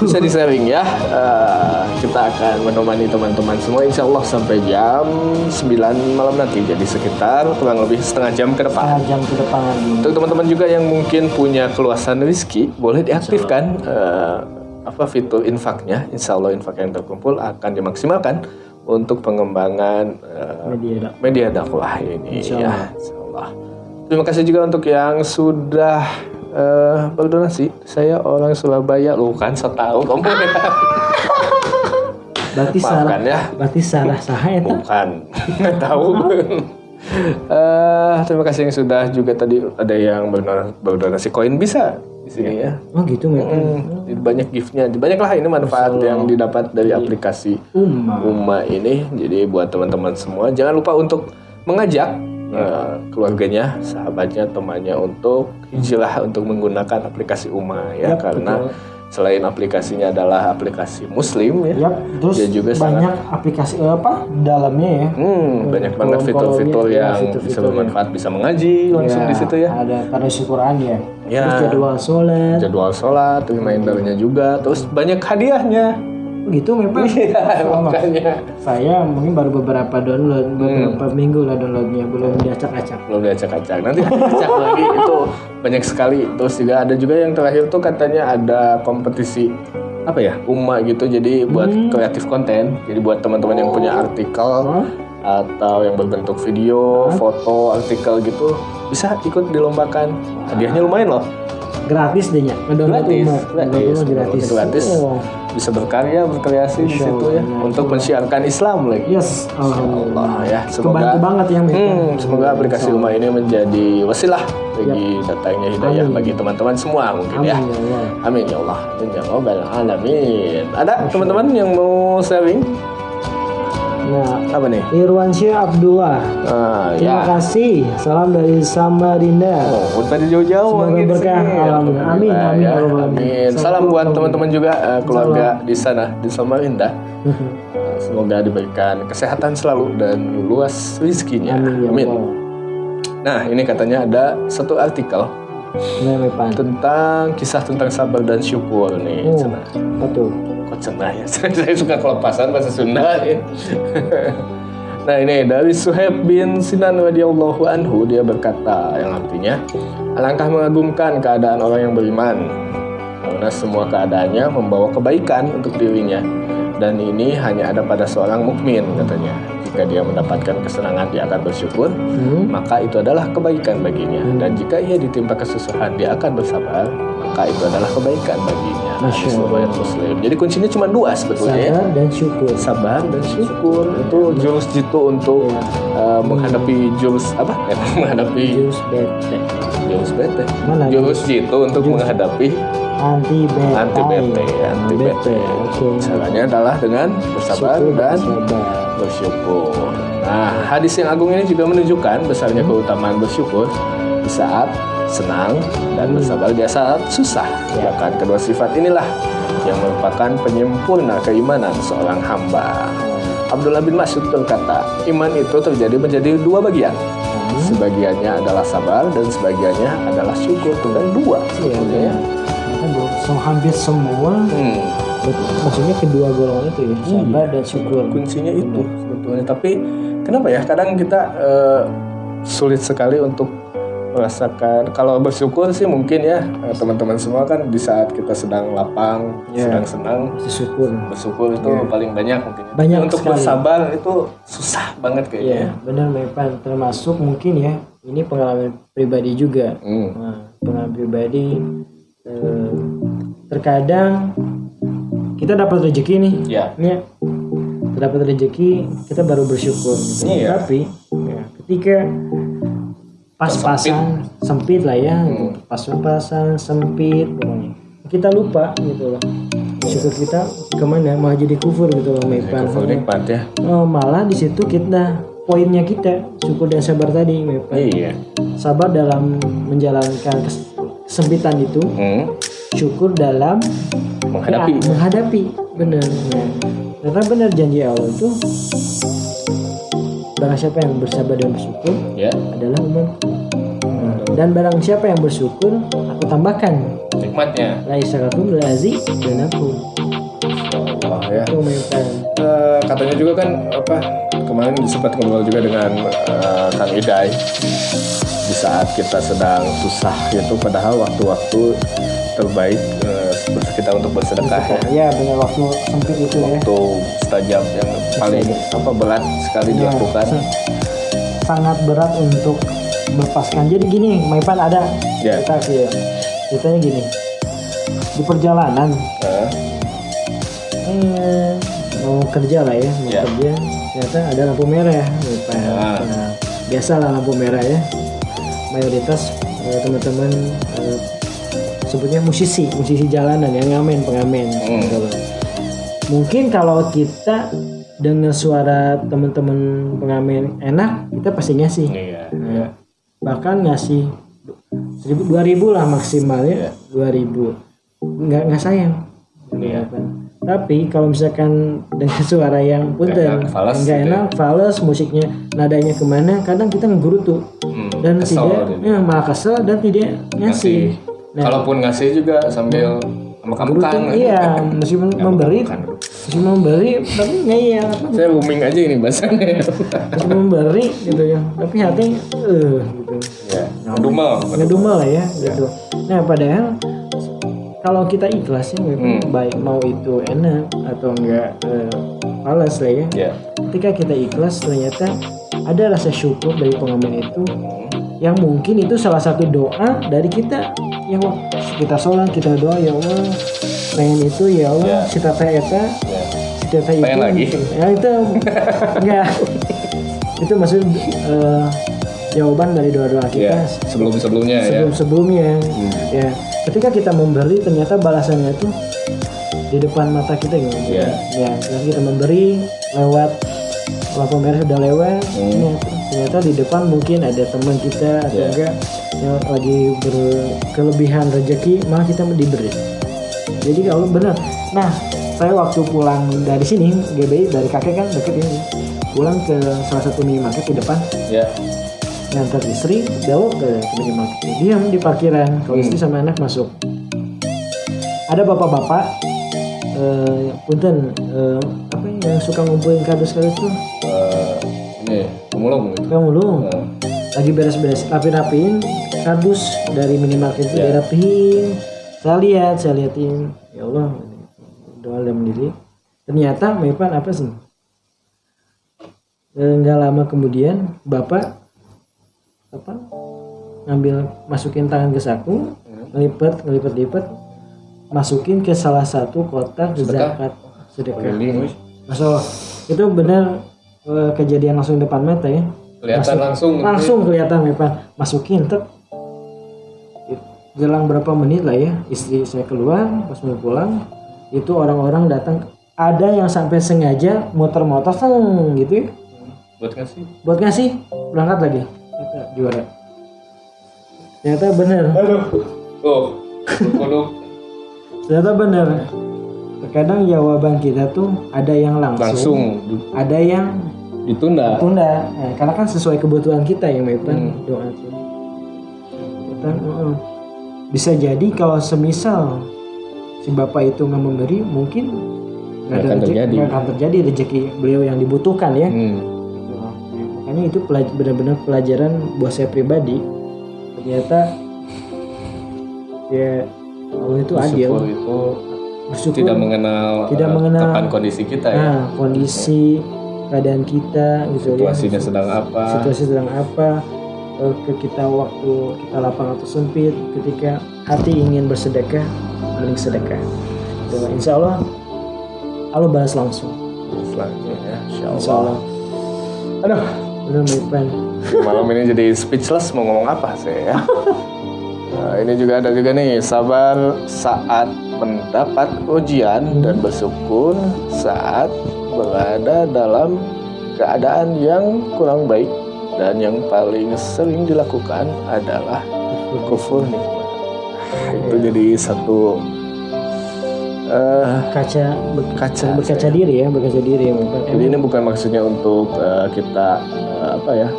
bisa di sharing ya Uh, kita akan menemani teman-teman semua insya Allah sampai jam 9 malam nanti jadi sekitar kurang lebih setengah jam ke depan Setengah jam ke depan untuk teman-teman juga yang mungkin punya keluasan rezeki, boleh diaktifkan eh, apa fitur infaknya. Insya Allah infak yang terkumpul akan dimaksimalkan untuk pengembangan eh, Media dak. media dakwah ini. Insya ya. Allah. Insya Allah. Terima kasih juga untuk yang sudah eh, berdonasi. Saya orang Surabaya, lu kan saya tahu kamu ya. Berarti. Maafkan ya. Berarti Sarah saha eta? Bukan, nggak tahu. Eh, terima kasih yang sudah juga tadi ada yang berdonasi, koin bisa di sini ya. Oh gitu Mepan. Hmm, banyak giftnya, banyaklah ini manfaat yang didapat dari aplikasi Umma. Uma ini. Jadi buat teman-teman semua jangan lupa untuk mengajak eh, keluarganya, sahabatnya, temannya untuk hijrah untuk menggunakan aplikasi Uma ya Yap, karena betul. selain aplikasinya adalah aplikasi Muslim ya. Yap, terus Dia juga sangat banyak aplikasi eh, apa dalamnya ya. Hmm, banyak banget fitur-fitur ya, yang bisa fitur-fitur bermanfaat, bisa mengaji langsung Ya, di situ ya. Ada pada Quran ya. Ya. Terus jadwal sholat. Jadwal sholat, remindernya juga, terus banyak hadiahnya. Gitu Mepan Iya, makanya. Saya mungkin baru beberapa download beberapa minggu lah downloadnya belum diacak-acak. Belum diacak-acak. Nanti acak lagi itu banyak sekali. Terus juga ada juga yang terakhir tuh katanya ada kompetisi apa ya umma gitu. Jadi buat kreatif konten. Jadi buat teman-teman yang punya artikel atau yang berbentuk video foto artikel gitu bisa ikut dilombakan. Hadiahnya lumayan loh. Gratis deh nya ngedownload gratis Uma. gratis. Ngedownload gratis. Gratis. Oh. Bisa berkarya berkreasi di situ ya. Untuk mensiarkan Islam lagi. Yes alhamdulillah. Allah ya semoga kebantu banget ya Mepan Hmm, semoga aplikasi Uma ini menjadi wasilah bagi datangnya hidayah bagi teman-teman semua mungkin ya. Amin ya Allah. Amin ya Allah. Amin ya Rabbal alamin. Ada teman-teman yang mau sharing nah apa nih? Irwansyah Abdullah Ah, terima ya. kasih salam dari Samarinda Oh, tadi jauh-jauh Semoga di berkah. Alhamdulillah. Amin, Alhamdulillah, amin, ya. Alhamdulillah. Amin. Salam buat teman-teman juga eh, keluarga di sana di Samarinda. Eh, Semoga diberikan kesehatan selalu dan luas rezekinya. Amin ya Amin. Nah, ini katanya ada satu artikel nah tentang kisah tentang sabar dan syukur nih. oh Cenah. betul Kok cenah ya? Saya suka kelepasan bahasa Sunda. ya. nah ini dari Suhaib bin Sinan radhiyallahu anhu dia berkata yang artinya alangkah mengagumkan keadaan orang yang beriman karena semua keadaannya membawa kebaikan untuk dirinya dan ini hanya ada pada seorang mukmin katanya jika dia mendapatkan kesenangan dia akan bersyukur. Hmm. maka itu adalah kebaikan baginya. Dan jika ia ditimpa kesusahan dia akan bersabar. Maka itu adalah kebaikan baginya. Masya Hadis riwayat muslim. Jadi kuncinya cuma dua sebetulnya. Ya sabar dan syukur. Sabar dan syukur. Itu jurus jitu untuk uh, menghadapi jurus apa? Ya, menghadapi jus bete. Jurus bete. Mana? jurus jitu untuk menghadapi anti bete. anti bete anti bete. caranya adalah dengan bersabar Syukur dan sabar bersyukur. Nah, hadis yang agung ini juga menunjukkan besarnya keutamaan bersyukur di saat senang dan bersabar di saat susah. Bahkan kedua sifat inilah yang merupakan penyempurna keimanan seorang hamba. Abdullah bin Mas'ud berkata, iman itu terjadi menjadi dua bagian. Sebagiannya adalah sabar dan sebagiannya adalah syukur. Tinggal dua sebetulnya ya. Sem- hampir semua. Hmm. maksudnya kedua golongan itu ya sabar dan syukur. Kuncinya itu sebetulnya. Tapi kenapa ya? Kadang kita eh, sulit sekali untuk merasakan. Kalau bersyukur sih mungkin ya eh, teman-teman semua kan di saat kita sedang lapang Ya. sedang senang syukur bersyukur itu paling banyak mungkin ya. Banyak untuk sekali. bersabar itu susah banget kayaknya ya benar Mepan termasuk mungkin ya ini pengalaman pribadi juga. Hmm. nah, pengalaman pribadi eh, terkadang kita dapat rezeki nih. Ya. Ya. Dapat rezeki kita baru bersyukur gitu. Iya. tapi ya, ketika pas-pasan sempit. lah ya gitu. Hmm. pas-pasan sempit pokoknya. Kita lupa gitu loh. Syukur kita ke mana? Malah jadi kufur gitu loh Mepan. ya. Oh, malah di situ kita poinnya kita syukur dan sabar tadi Mepan. Iya. Sabar dalam menjalankan kes- kesempitan itu Hmm. syukur dalam menghadapi. Ya, menghadapi. Benar ya. karena benar janji Allah itu barang siapa yang bersabar dan bersyukur ya. adalah umat. Dan barang siapa yang bersyukur aku tambahkan. Nikmatnya. Laisa kakum lazi dan aku. Allah ya. Itu Eh, katanya juga kan apa kemarin sempat ngobrol juga dengan eh, Kang Idai di saat kita sedang susah gitu padahal waktu-waktu terbaik eh, kita untuk bersedekah ya. Ya benar waktu sempit itu ya. Waktu mustajab yang paling apa berat sekali dilakukan. Sangat berat untuk melepaskan. Jadi gini Maipan ada Ya. kita sih ya. Ceritanya gini. Di perjalanan Eh, eh, mau kerja lah ya mau Ya. kerja ternyata ada lampu merah ya Ah. nah, biasa lah lampu merah ya. Mayoritas eh, teman-teman eh, sebutnya musisi musisi jalanan yang ngamen pengamen. Hmm. gitu. Loh. mungkin kalau kita dengar suara teman-teman pengamen enak kita pasti ngasih. Iya Nah, bahkan ngasih seribu dua ribu lah maksimalnya. Dua ribu. Nggak nggak sayang. Iya. Tapi kalau misalkan dengan suara yang punten nggak gitu enak fals musiknya nadanya ke mana kadang kita ngegurutu Hmm, dan kesel tidak ya, malah kesel dan tidak ngasih. nah. Kalaupun ngasih juga sambil gurutu makan-makan iya meskipun memberi Makan. Masih memberi tapi ngeyel apa Saya booming aja ini bahasanya. masih memberi gitu ya. Tapi hati eh gitu. Ya. Ngedumel. ngedumel lah ya. gitu. Nah padahal kalau kita ikhlas ya memang baik mau itu enak atau enggak eh, males lah ya. Ya. ketika kita ikhlas ternyata ada rasa syukur dari pengamen itu. Yang mungkin itu salah satu doa dari kita. Yang kita sholat kita doa ya Allah. Pengen itu ya Allah. Ya. cita teh eta Ya. cita teh itu. lagi? ya itu. Enggak. Itu maksud eh, jawaban dari doa-doa kita Ya. Sebelum-sebelumnya ya. sebelum sebelumnya ya ketika kita memberi ternyata balasannya itu di depan mata kita gitu Iya. ya ketika kita memberi lewat lampu merah sudah lewat Hmm. ternyata, ternyata di depan mungkin ada teman kita atau Iya. enggak yang lagi berkelebihan rezeki malah kita diberi jadi kalau benar nah saya waktu pulang dari sini GBI dari kakek kan deket ini pulang ke salah satu minimarket di depan Ya. Ngantar istri belok ke minimarket diam di parkiran kalau istri sama anak masuk. Ada bapak-bapak eh punten eh, apa yang suka ngumpulin kardus-kardus tuh Eh, ini pemulung gitu. kamu lu Eh, lagi beres-beres rapi-rapiin kardus dari minimarket itu dirapiin saya lihat saya liatin. Ya Allah doa dalam diri ternyata Mepan apa sih? Eh, nggak lama kemudian bapak apa? Ngambil masukin tangan ke saku ngelipet ngelipet lipet masukin ke salah satu kotak Sedekah? zakat. Sedekah. Keliling. Masya Allah. itu benar eh, kejadian langsung depan mata ya. Kelihatan langsung. langsung kelihatan Mepan masukin tek. Jelang berapa menit lah ya istri saya keluar pas mau pulang itu orang-orang datang. Ada yang sampai sengaja muter-muter seng gitu ya. Buat ngasih. buat ngasih berangkat lagi juara ternyata bener Aduh. Oh. Kodok ternyata bener terkadang jawaban kita tuh ada yang langsung, langsung ada yang ditunda. tunda Nah, karena kan sesuai kebutuhan kita yang Mepan doa itu uh, bisa jadi kalau semisal si bapak itu nggak memberi mungkin nggak akan terjadi. nggak akan terjadi rezeki beliau yang dibutuhkan ya Hmm. Makanya itu pelaj- benar-benar pelajaran buat saya pribadi ternyata ya Allah itu adil Bersyukur itu bersyukur tidak mengenal, Tidak eh, mengenal- kapan kondisi kita ya. nah kondisi keadaan kita gitu ya Situasinya sedang apa? situasi sedang apa ke kita waktu kita lapang atau sempit ketika hati ingin bersedekah mending sedekah Gitu. insya Allah Allah balas langsung ya. Insya insya Allah. Allah Benar Mepan Malam ini jadi speechless mau ngomong apa sih ya? Nah, ini juga ada juga nih sabar saat mendapat ujian dan bersyukur saat berada dalam keadaan yang kurang baik dan yang paling sering dilakukan adalah kufur nikmat. Itu jadi satu eh, kaca ber- Kaca, berkaca diri ya berkaca diri ya jadi ini bukan maksudnya untuk eh, kita eh, apa ya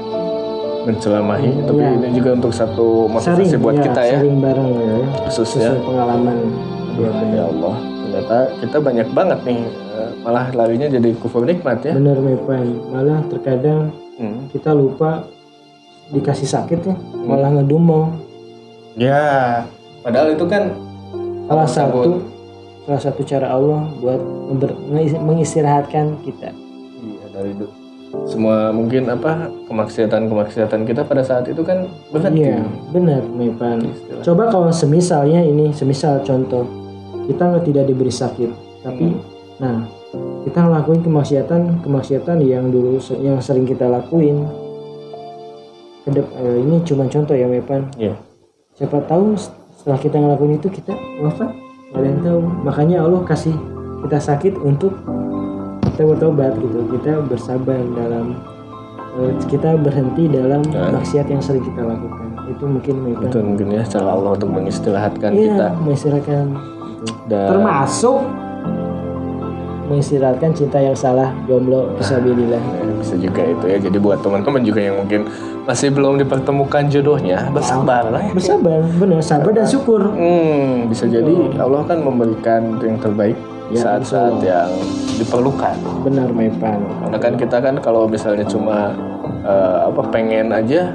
mencelamahi, tapi Iya. ini juga untuk satu motivasi sharing buat ya, kita ya. sharing bareng ya. Khususnya. Sesuai pengalaman. Ya, ya Allah. Ternyata kita banyak banget nih malah larinya jadi kufur nikmat ya. Benar Mepan malah terkadang Hmm. kita lupa dikasih sakit ya malah ngedumel. Ya padahal itu kan salah satu salah satu cara Allah buat member- mengistirahatkan kita. Iya dari itu semua mungkin apa kemaksiatan kemaksiatan kita pada saat itu kan berhenti iya benar Mepan Istilah. coba kalau semisalnya ini semisal contoh kita tidak diberi sakit tapi nah kita ngelakuin kemaksiatan kemaksiatan yang dulu yang sering kita lakuin. Kedep- eh, ini cuma contoh ya Mepan Iya. siapa tahu setelah kita ngelakuin itu kita wafat Ada yang tahu makanya Allah kasih kita sakit untuk kita bertobat gitu. Kita bersabar dalam eh, kita berhenti dalam maksiat yang sering kita lakukan. Itu mungkin Mepan itu mungkin ya cara Allah untuk mengistirahatkan Iya, kita. mengistirahatkan gitu. dan termasuk mengistirahatkan cinta yang salah jomblo fisabilillah Ya, bisa juga itu ya. Jadi buat teman-teman juga yang mungkin masih belum dipertemukan jodohnya bersabar lah ya. Bersabar benar. Sabar dan syukur. Hmm, bisa jadi Allah kan memberikan yang terbaik Ya, saat-saat yang diperlukan. benar Maipan Karena kan kita kan kalau misalnya cuma eh, apa pengen aja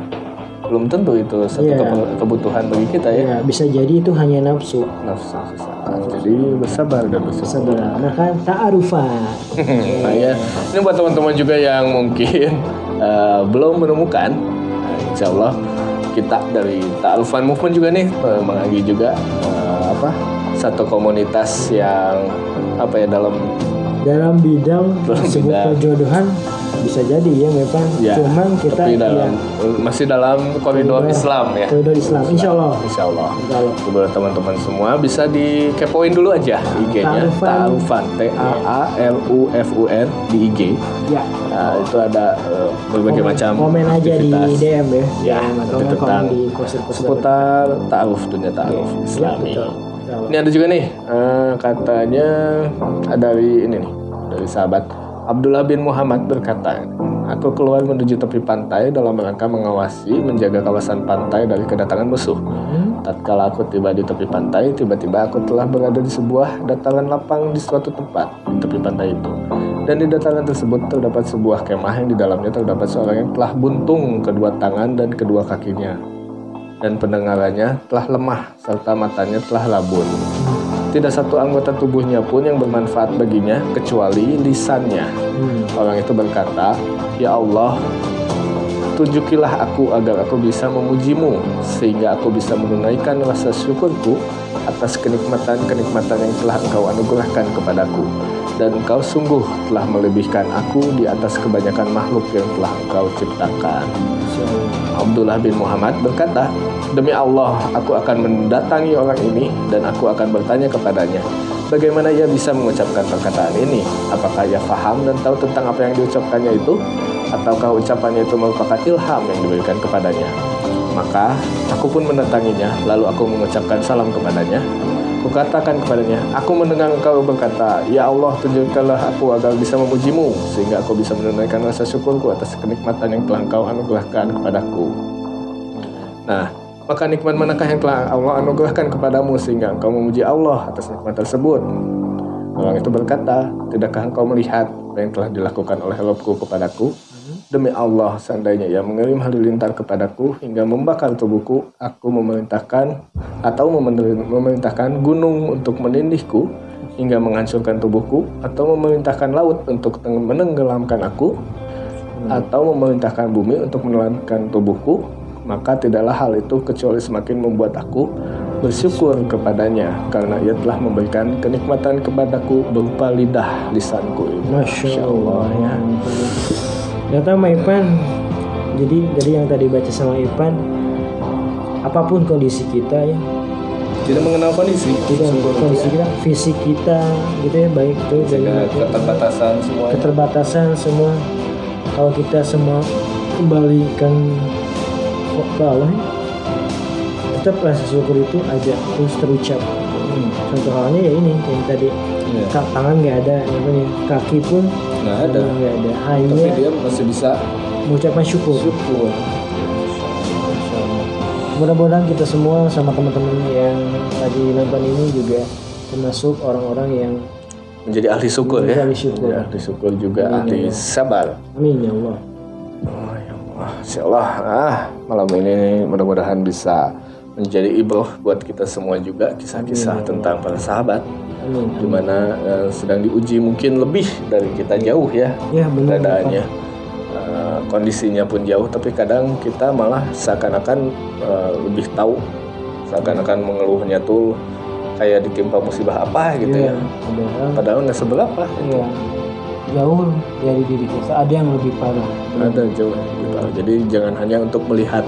belum tentu itu satu Iya. kepe- kebutuhan bagi kita ya. ya bisa jadi itu hanya nafsu Nafsu sesaat. Jadi bersabar dan nah kan ta'arufan nah ya, ini buat teman-teman juga yang mungkin eh, belum menemukan, nah, insya Allah kita dari Ta'alufan Movement juga nih eh, mengagi juga eh, apa satu komunitas yang apa ya dalam dalam bidang bidang. perjodohan bisa jadi ya Maipan ya, cuman kita tapi ya dalam masih dalam koridor Koridor. Islam ya. koridor Islam insya Allah Insya Allah. Buat teman-teman semua bisa dikepoin dulu aja IG-nya. Ta'alufan T A A L U F U N di IG. ya Nah, itu ada eh, berbagai komen, macam komen aja di DM ya Ya, atau nanti nggak tentang di seputar ta'aruf dunia ta'aruf ya Islami. betul Insya Allah. Ini ada juga nih eh, katanya dari ini nih dari sahabat Abdullah bin Muhammad berkata, Aku keluar menuju tepi pantai dalam rangka mengawasi menjaga kawasan pantai dari kedatangan musuh. Hmm? Tatkala aku tiba di tepi pantai, tiba-tiba aku telah berada di sebuah dataran lapang di suatu tempat di tepi pantai itu. Dan di dataran tersebut terdapat sebuah kemah yang di dalamnya terdapat seorang yang telah buntung kedua tangan dan kedua kakinya. Dan pendengarannya telah lemah serta matanya telah labun. Tidak satu anggota tubuhnya pun yang bermanfaat baginya kecuali lisannya. Hmm. Orang itu berkata, "Ya Allah, tunjukilah aku agar aku bisa memujimu sehingga aku bisa menunaikan rasa syukurku atas kenikmatan-kenikmatan yang telah engkau anugerahkan kepadaku dan engkau sungguh telah melebihkan aku di atas kebanyakan makhluk yang telah engkau ciptakan." Abdullah bin Muhammad berkata, Demi Allah, aku akan mendatangi orang ini dan aku akan bertanya kepadanya, bagaimana ia bisa mengucapkan perkataan ini? Apakah ia paham dan tahu tentang apa yang diucapkannya itu? Ataukah ucapannya itu merupakan ilham yang diberikan kepadanya? Maka aku pun mendatanginya, lalu aku mengucapkan salam kepadanya. Kukatakan kepadanya, aku mendengar engkau berkata, Ya Allah, tunjukkanlah aku agar bisa memujimu, sehingga aku bisa menunaikan rasa syukurku atas kenikmatan yang telah engkau anugerahkan kepadaku. Nah, maka nikmat manakah yang telah Allah anugerahkan kepadamu sehingga engkau memuji Allah atas nikmat tersebut? Orang itu berkata, tidakkah engkau melihat apa yang telah dilakukan oleh Robku kepadaku? Demi Allah, seandainya ia mengirim halilintar kepadaku hingga membakar tubuhku, aku memerintahkan atau memer- memerintahkan gunung untuk menindihku hingga menghancurkan tubuhku, atau memerintahkan laut untuk menenggelamkan aku, atau memerintahkan bumi untuk menelankan tubuhku, maka tidaklah hal itu kecuali semakin membuat aku bersyukur kepadanya karena ia telah memberikan kenikmatan kepadaku berupa lidah lisanku. Masya Allah ya. Data sama Ipan. Jadi dari yang tadi baca sama Ipan, apa pun kondisi kita ya, Tidak mengenal kondisi, tidak kondisi kita, fisik kita gitu ya baik itu Jaga keterbatasan semua. keterbatasan semua. Kalau kita semua kembalikan ke Allah, ya, tetap rasa syukur itu ada terus terucap. Hmm. Contoh halnya ya ini yang tadi. Ka- tangan nggak ada, namanya kaki pun Nggak ada. nggak ada. Tapi Hanya dia masih bisa mengucapkan syukur. syukur. Mudah-mudahan kita semua sama teman-teman yang lagi nonton ini juga termasuk orang-orang yang Menjadi ahli syukur ya. Ahli syukur. Menjadi ahli syukur juga ahli sabar. amin ya Allah. Oh, ya Allah. Insya Allah. Ah, malam ini mudah-mudahan bisa menjadi ibrah buat kita semua juga kisah-kisah tentang para sahabat. Di mana eh, sedang diuji mungkin lebih dari kita jauh ya Ya benar. keadaannya. Eh, kondisinya pun jauh tapi kadang kita malah seakan-akan eh, lebih tahu seakan-akan mengeluhnya tuh kayak ditimpa musibah apa gitu Iya, ya. padahal nggak seberapa ya, jauh dari diri kita ada yang lebih parah. ada jauh gitu. jadi jangan hanya untuk melihat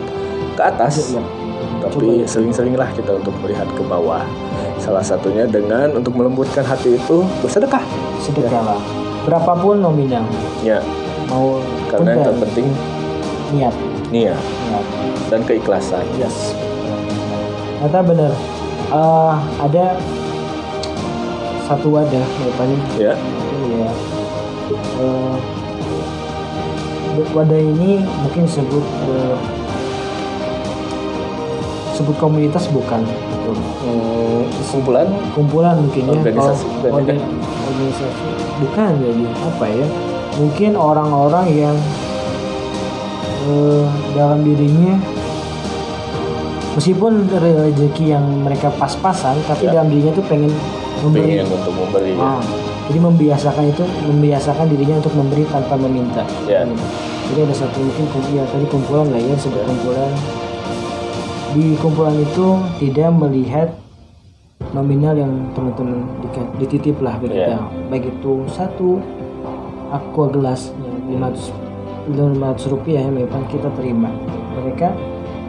ke atas Ya, tapi sering-seringlah kita untuk melihat ke bawah salah satunya dengan untuk melembutkan hati itu bersedekah sedekahlah. Berapapun nominal, ya mau karena yang terpenting niat. niat niat. dan keikhlasan Yes. Ternyata benar. Eh, ada satu wadah depannya. ya Iya. Eh, wadah ini mungkin sebut eh, sebut komunitas bukan. Gitu. hmm, kumpulan Kumpulan mungkin ya. Organisasi orga- organisasi bukan jadi apa ya mungkin orang-orang yang eh, dalam dirinya meskipun rezeki yang mereka pas-pasan tapi Ya. dalam dirinya tuh pengen memberi Pengen untuk memberi. Ah, jadi membiasakan itu membiasakan dirinya untuk memberi tanpa meminta Ya. jadi ada satu mungkin kum- ya tadi kumpulan lah ya sebuah kumpulan di kumpulan itu tidak melihat nominal yang teman-teman dititip lah ke kita Iya. baik itu satu aqua gelas yang 500 500 rupiah ya memang kita terima mereka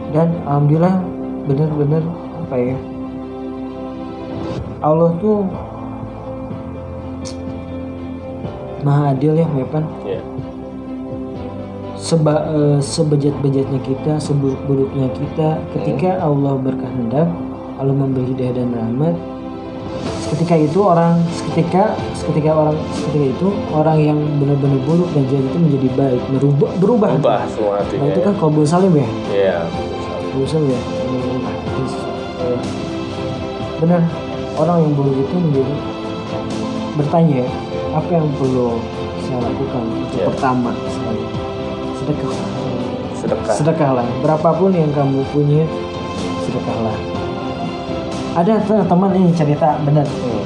dan alhamdulillah benar-benar apa ya Allah tuh maha adil ya Mepan Ya. Seba eh, sebejat-bejatnya kita, seburuk-buruknya kita, ketika Allah berkehendak, Allah memberi hidayah dan rahmat, ketika itu orang, seketika, seketika orang, seketika itu orang yang benar-benar buruk dan jahat itu menjadi baik, berubah, berubah. Ubah semua Nah itu kan kabul salim ya, Iya. salim ya. Benar, orang yang buruk itu menjadi bertanya ya, apa yang perlu saya lakukan? Untuk Ya. pertama, sedekah. Sedekah. sedekahlah berapapun yang kamu punya sedekahlah ada teman ini cerita benar Hmm.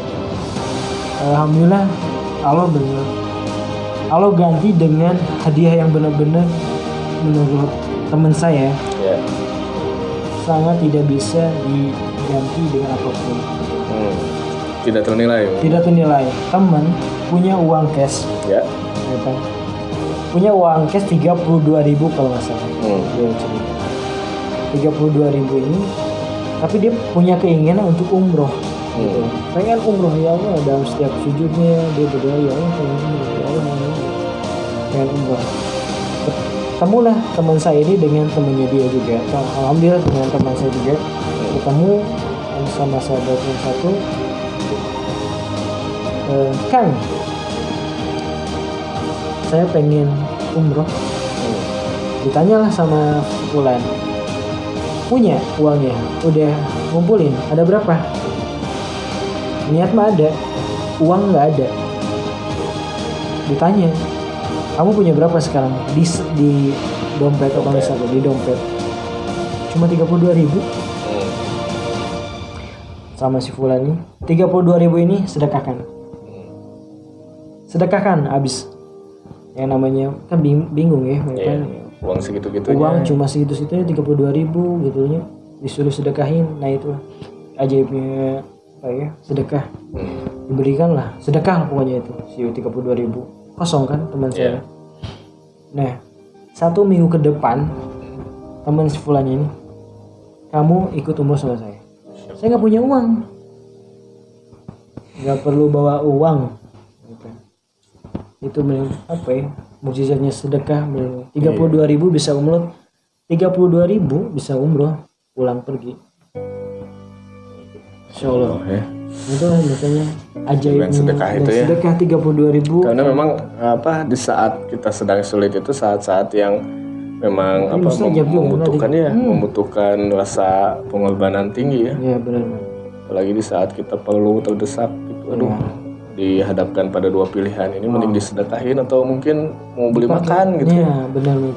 alhamdulillah Allah benar Allah ganti dengan hadiah yang benar-benar menurut teman saya Ya. sangat tidak bisa diganti dengan apa pun Hmm. Tidak ternilai. tidak ternilai teman punya uang cash Ya. ya kan? Punya uang cash 32.000 kalau nggak salah Hmm. dia cerita 32.000 ini tapi dia punya keinginan untuk umroh gitu. Hmm. pengen umroh ya Allah dalam setiap sujudnya dia berdoa ya Allah pengen umroh ya Allah pengen umroh." pengen umroh ketemulah teman saya ini dengan temannya dia juga alhamdulillah dengan teman saya juga ketemu sama sahabat yang satu Eh, Kang saya pengen umroh. Hmm. ditanyalah sama Fulan punya uangnya udah ngumpulin ada berapa? Niat mah ada uang nggak ada. Ditanya kamu punya berapa sekarang? Di di dompet atau Dompet. misalnya di dompet. Cuma 32.000 ribu. Hmm. sama si Fulan ini. 32.000 ribu ini sedekahkan. Sedekahkan habis yang namanya kan bing- bingung ya mereka Iya. Uang segitu-gitunya. uang cuma segitu segitunya tiga puluh dua ribu gitu ya disuruh sedekahin nah itu ajaibnya apa ya sedekah Hmm. diberikan lah sedekah pokoknya itu si tiga puluh dua ribu kosong kan teman saya Iya. nah satu minggu ke depan teman si fulannya ini kamu ikut umroh sama saya saya nggak punya uang nggak perlu bawa uang Gitu. Itu memang apa ya mukjizatnya sedekah tiga puluh dua ribu bisa umroh. tiga puluh dua ribu bisa umroh pulang pergi. Insya Allah Oh, ya. itu lah makanya ajaib Dengan sedekah itu ya. sedekah tiga puluh dua ribu. Karena memang apa di saat kita sedang sulit itu saat-saat yang memang apa mustajab mem- membutuhkan ya, membutuhkan rasa pengorbanan tinggi ya. ya benar Apalagi di saat kita perlu terdesak gitu. Aduh, dihadapkan pada dua pilihan ini mending disedekahin atau mungkin mau beli makan gitu. ya. Benar benar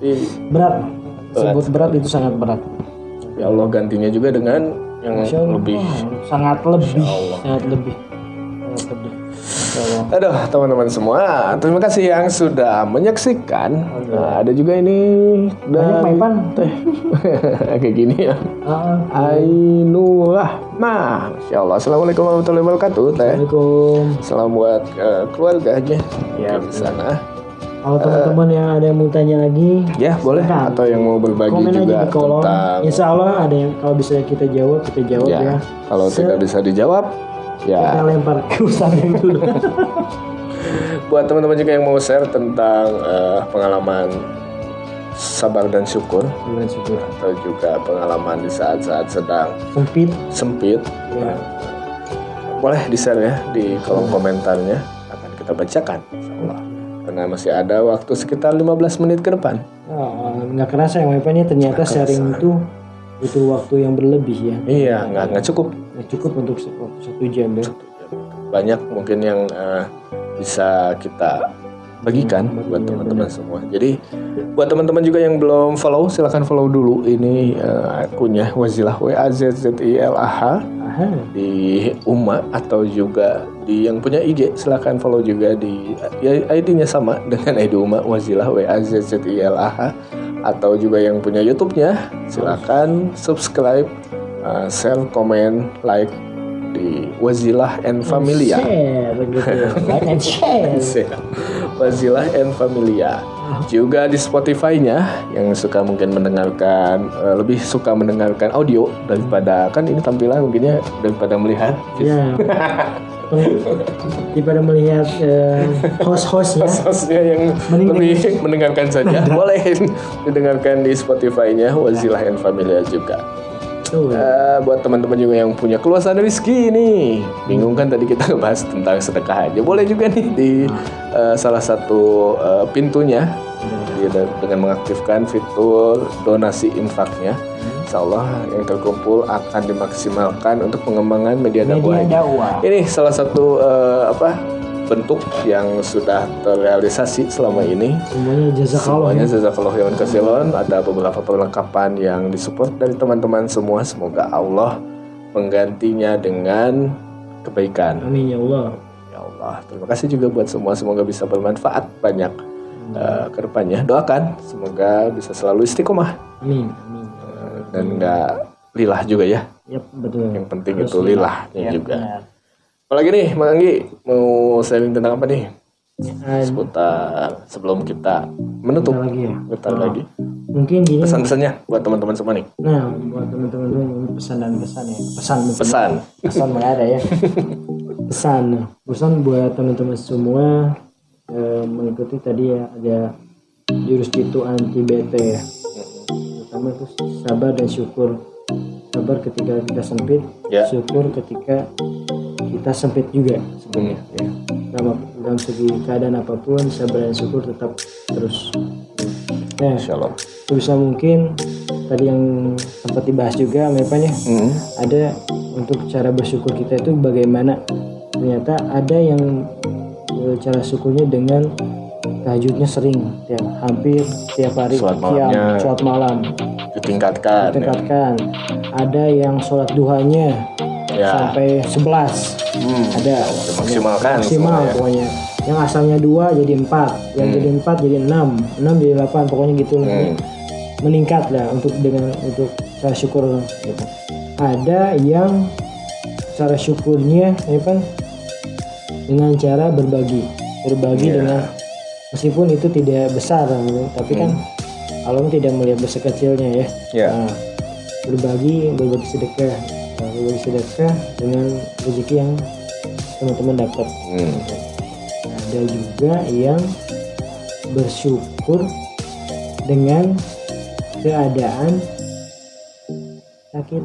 Tapi berat. Sebut berat itu sangat berat. Ya Allah gantinya juga dengan yang lebih. Sangat lebih. Sangat lebih. Sangat. Aduh, teman-teman semua, terima kasih yang sudah menyaksikan. Nah, ada juga ini banyak dari Maipan teh kayak gini ya. Ah, Ainullah, nah, Masya Allah. Assalamualaikum warahmatullahi wabarakatuh. Teh, Assalamualaikum salam buat eh, keluarga aja Ya, di sana. kalau teman-teman yang ada yang mau tanya lagi Ya, boleh. Silakan. Atau yang mau berbagi komen juga aja di kolom tentang. Insya Allah ada yang kalau bisa kita jawab kita jawab ya, Ya, kalau Se- tidak bisa dijawab, kita ya lempar ke yang dulu. Buat teman-teman juga yang mau share tentang eh, pengalaman sabar dan syukur. Alhamdulillah, syukur. Atau juga pengalaman di saat-saat sedang sempit. sempit. Ya. boleh di share ya di kolom komentarnya. Akan kita bacakan insyaallah. Karena masih ada waktu sekitar 15 menit ke depan. Ah, nggak kerasa yang Maipan ini ternyata sharing itu butuh waktu yang berlebih ya. Iya nggak nggak cukup nggak cukup untuk satu jam ya. Banyak mungkin yang eh, bisa kita bagikan Hmm, buat teman-teman semua. Jadi buat teman-teman juga yang belum follow silahkan follow dulu. Ini eh, akunnya Wazilah W A Z Z I L A H. Aha. di Uma atau juga di yang punya IG silahkan follow juga di ya, ID-nya sama dengan ID Uma Wazilah W A Z Z I L A H. Atau juga yang punya YouTube-nya silahkan subscribe, uh, share, komen, like di Wazilah and Familia. Share gitu. like and share. Wazilah and Familia. Juga di Spotify-nya yang suka mungkin mendengarkan eh, lebih suka mendengarkan audio daripada kan ini tampilan mungkinnya daripada melihat. Ya. Daripada melihat eh, host-hostnya Sosnya yang Mending lebih mendengarkan saja boleh didengarkan di Spotify-nya Wazilah and Familia juga. Tuh. Eh, buat teman-teman juga yang punya keluasan rezeki nih bingung kan tadi kita bahas tentang sedekah aja boleh juga nih di eh, salah satu eh, pintunya de- dengan mengaktifkan fitur donasi infaknya Insya Allah yang terkumpul akan dimaksimalkan untuk pengembangan media dakwah Media ini. dakwah. ini salah satu eh, apa bentuk yang sudah terrealisasi selama ini Semuanya jazakallah. Semuanya jazakallah khairan kasiran. Ada beberapa perlengkapan yang disupport dari teman-teman semua. Semoga Allah menggantinya dengan kebaikan. Amin ya Allah. Ya Allah, terima kasih juga buat semua. Semoga bisa bermanfaat banyak eh, ke depannya. Doakan semoga bisa selalu istiqomah Amin. Amin. Eh, dan nggak lilah juga ya. Yap, betul. Yang penting Harus itu lilahnya Yap, juga. benar. Apalagi nih, Mang Anggi mau sharing tentang apa nih? Seputar sebelum kita menutup. bentar lagi ya. Bentar lagi. Mungkin gini. Pesan-pesannya buat teman-teman semua nih. Nah, buat teman-teman ini pesan dan pesan ya. Pesan. Pesan. Pesan mana ada ya. Pesan. Pesan buat teman-teman semua eh, mengikuti tadi ya ada jurus itu anti bete ya. Pertama itu sabar dan syukur. Sabar ketika kita sempit, Ya. syukur ketika kita sempit juga sebenarnya. Ya. Dalam, dalam segi keadaan apa pun, sabar dan syukur tetap terus. Ya, Allah. sebisa mungkin tadi yang sempat dibahas juga Mepan ya Hmm. ada untuk cara bersyukur kita itu bagaimana ternyata ada yang e, cara syukurnya dengan tahajudnya sering tiap hampir tiap hari Sholat tiap malamnya. sholat malam Ditingkatkan. ya. dekatkan ada yang sholat duhanya Ya. sampai 11 Hmm. ada Maksimalkan maksimal semuanya. pokoknya yang asalnya dua jadi empat yang Hmm. jadi empat jadi enam enam jadi delapan pokoknya gitu Hmm. meningkat lah untuk dengan untuk cara syukur gitu ada yang cara syukurnya ya kan dengan cara berbagi berbagi Iya. dengan meskipun itu tidak besar gitu, tapi kan Allah tidak melihat besar kecilnya ya. Ya. Nah, berbagi berbagi sedekah. Nah, berbagi sedekah dengan rezeki yang teman-teman dapat. Hmm. ada juga yang bersyukur dengan keadaan sakit.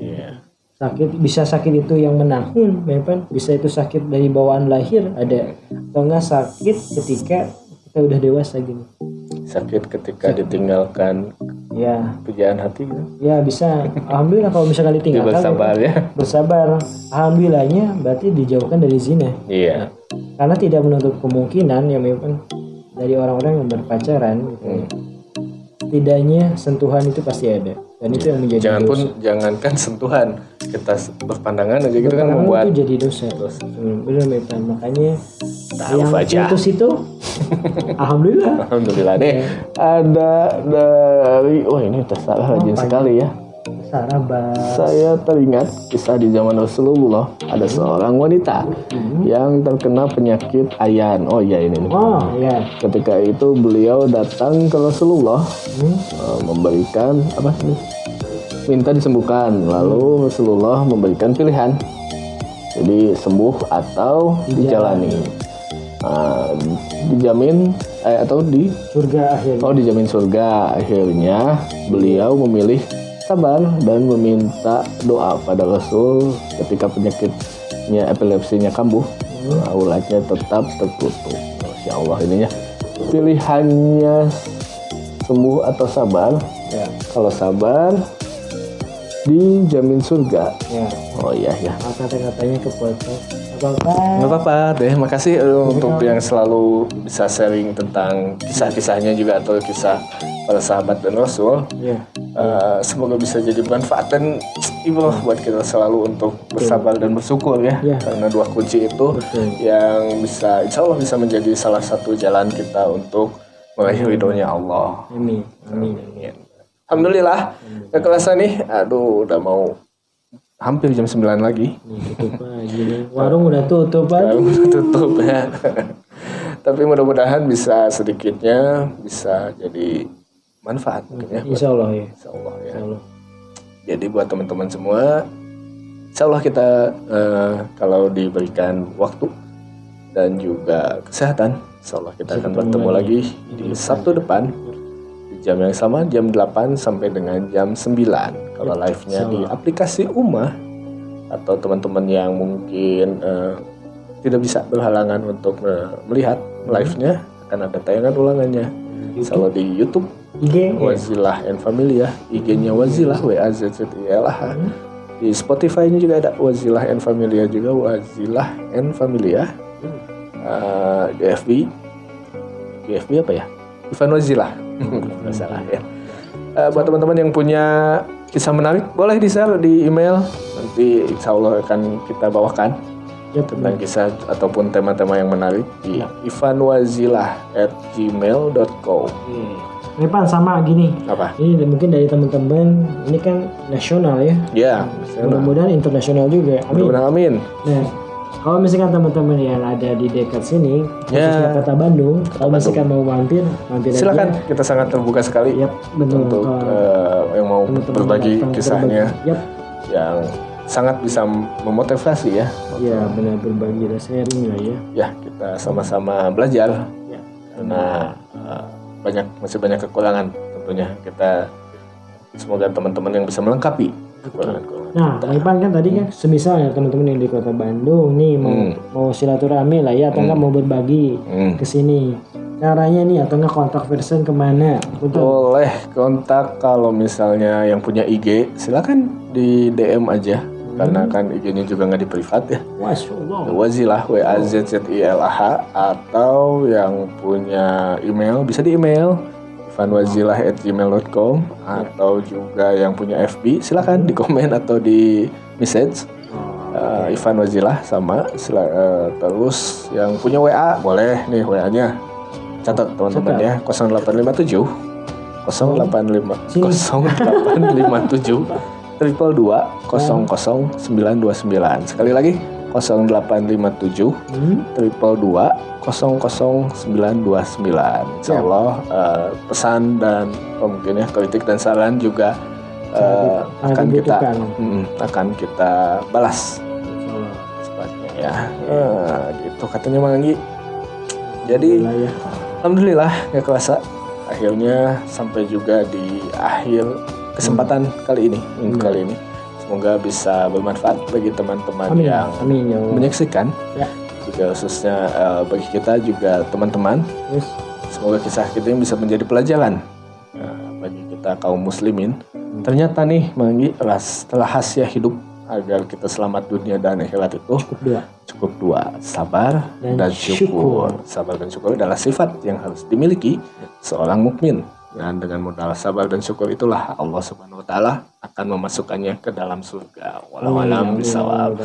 Iya. sakit bisa sakit itu yang menahun memang bisa itu sakit dari bawaan lahir ada. Atau enggak sakit ketika kita udah dewasa gini Sakit ketika ditinggalkan ya pujaan hati gitu. ya bisa alhamdulillah kalau misalkan Itu ditinggalkan bersabar ya. bersabar alhamdulillahnya berarti dijauhkan dari zina Iya. karena tidak menutup kemungkinan yang memang dari orang-orang yang berpacaran gitu. Hmm. setidaknya sentuhan itu pasti ada dan itu yang menjadi Jangan pun dosa. jangankan sentuhan, kita berpandangan aja gitu kan membuat itu jadi dosa. Hmm, benar makanya Tahu yang aja. putus itu alhamdulillah. Alhamdulillah deh. Ada dari wah ini tersalah rajin sekali ya. Sahabat Saya teringat kisah di zaman Rasulullah ada seorang wanita yang terkena penyakit ayan. Oh iya ini oh ya Ketika itu beliau datang ke Rasulullah Hmm, memberikan apa sih? Minta disembuhkan. Lalu Rasulullah memberikan pilihan. Jadi sembuh atau dijalani. Nah, dijamin eh, atau di surga akhirnya Oh dijamin surga Akhirnya beliau memilih sabar Dan meminta doa pada Rasul Ketika penyakitnya epilepsinya kambuh. Aulatnya tetap tertutup. Masya Allah ininya. Pilihannya sembuh atau sabar? Ya. Kalau sabar Dijamin surga. Ya. Oh iya ya kata katanya kepuasan. Nggak apa-apa. Deh, makasih eh, untuk yang selalu bisa sharing tentang kisah-kisahnya juga atau kisah para sahabat dan Rasul. Iya. Eh, semoga bisa jadi manfaat dan ibrah buat kita selalu untuk bersabar dan bersyukur ya. Iya. Karena dua kunci itu Betul. yang bisa, insya Allah bisa menjadi salah satu jalan kita untuk meraih ridhonya Allah. Amin. Amin. Amin. Alhamdulillah, kekelasan nih, aduh udah mau hampir jam 9 lagi. Nih, tutup aja nih. Warung udah tutup aja. Sekarang udah tutup ya. Tapi mudah-mudahan bisa sedikitnya bisa jadi manfaat mungkin ya. Insya Allah ya. Insya Allah ya. Insya Allah. Jadi buat teman-teman semua, Insya Allah kita eh, kalau diberikan waktu dan juga kesehatan, Insya Allah kita akan bertemu lagi di Sabtu depan di jam yang sama, jam 8 sampai dengan jam 9. Kalau live-nya di aplikasi Umah atau teman-teman yang mungkin eh, tidak bisa berhalangan untuk eh, melihat live-nya akan ada tayangan ulangannya. Insya Allah di YouTube. IG. Wazilah and Familia IG-nya Wazilah W A Z Z I L H di Spotify-nya juga ada Wazilah and Familia juga. Wazilah and Familia Eh, di FB di FB apa ya? Ivan Wazilah. Nggak salah ya. Eh, buat teman-teman yang punya kisah menarik boleh di share di email. Nanti insya Allah akan kita bawakan Yap. tentang kisah ataupun tema-tema yang menarik di ivanwazilah at gmail.com Ini Pan sama gini. apa Ini mungkin dari teman-teman ini kan nasional ya. ya Mudah-mudahan internasional juga. Amin. mudah-mudahan amin Nah, kalau misalkan teman-teman yang ada di dekat sini, khususnya Ya. kota Bandung, kalau misalkan mau mampir, mampir silakan aja. kita sangat terbuka sekali Yap, betul. untuk eh, yang mau teman-teman berbagi datang kisahnya berbagi. Yap, yang sangat bisa memotivasi ya ya benar berbagi dan sharing lah ya. ya kita sama-sama belajar Ya. karena eh, banyak masih banyak kekurangan tentunya kita semoga teman-teman yang bisa melengkapi kekurangan-kekurangan Nah, Bang Ipan kan tadi kan semisal ya teman-teman yang di kota Bandung nih mau Hmm. mau silaturahmi lah ya atau enggak mau berbagi Hmm. ke sini. Caranya nih atau enggak kontak person ke mana? Untuk boleh kontak kalau misalnya yang punya IG silakan di DM aja karena kan IG-nya juga nggak di privat ya Masya Allah. Wazilah W A Z Z I L A H atau yang punya email bisa di email ivanwazilah@gmail.com atau juga yang punya FB silakan di komen atau di message. Eh, Ivan Wazilah sama sila- eh, terus yang punya WA boleh nih WA-nya catat teman-teman ya. 0857 085 0857 triple dua kosong kosong sembilan dua sembilan. Sekali lagi 0857 Hmm? triple dua kosong kosong sembilan dua sembilan. Insya Allah eh, pesan dan oh, mungkin ya kritik dan saran juga sangat akan kita dibutuhkan. mm, akan kita balas. Cepatnya ya. Eh, gitu. Katanya Manggi jadi Lah ya. Alhamdulillah nggak kerasa. Akhirnya sampai juga di akhir kesempatan kali ini minggu kali ini. Semoga bisa bermanfaat bagi teman-teman yang Amin ya menyaksikan. Ya. juga khususnya eh, bagi kita juga teman-teman. Yes. semoga kisah kita ini bisa menjadi pelajaran eh, bagi kita kaum muslimin. Ternyata nih Manggi ras- setelah rahasia hidup agar kita selamat dunia dan akhirat itu Cukup dua. cukup dua. Sabar Dan dan, syukur. sabar dan syukur adalah sifat yang harus dimiliki seorang mukmin dan dengan modal sabar dan syukur itulah Allah Subhanahu wa taala akan memasukkannya ke dalam surga. Walau alam bisawab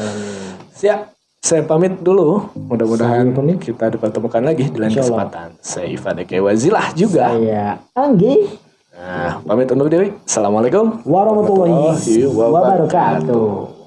siap. Saya pamit dulu. Mudah-mudahan kita dipertemukan lagi di lain kesempatan. Saya Ivan Eke Wazilah juga. Saya Anggi. Nah pamit undur diri. Assalamualaikum warahmatullahi wabarakatuh.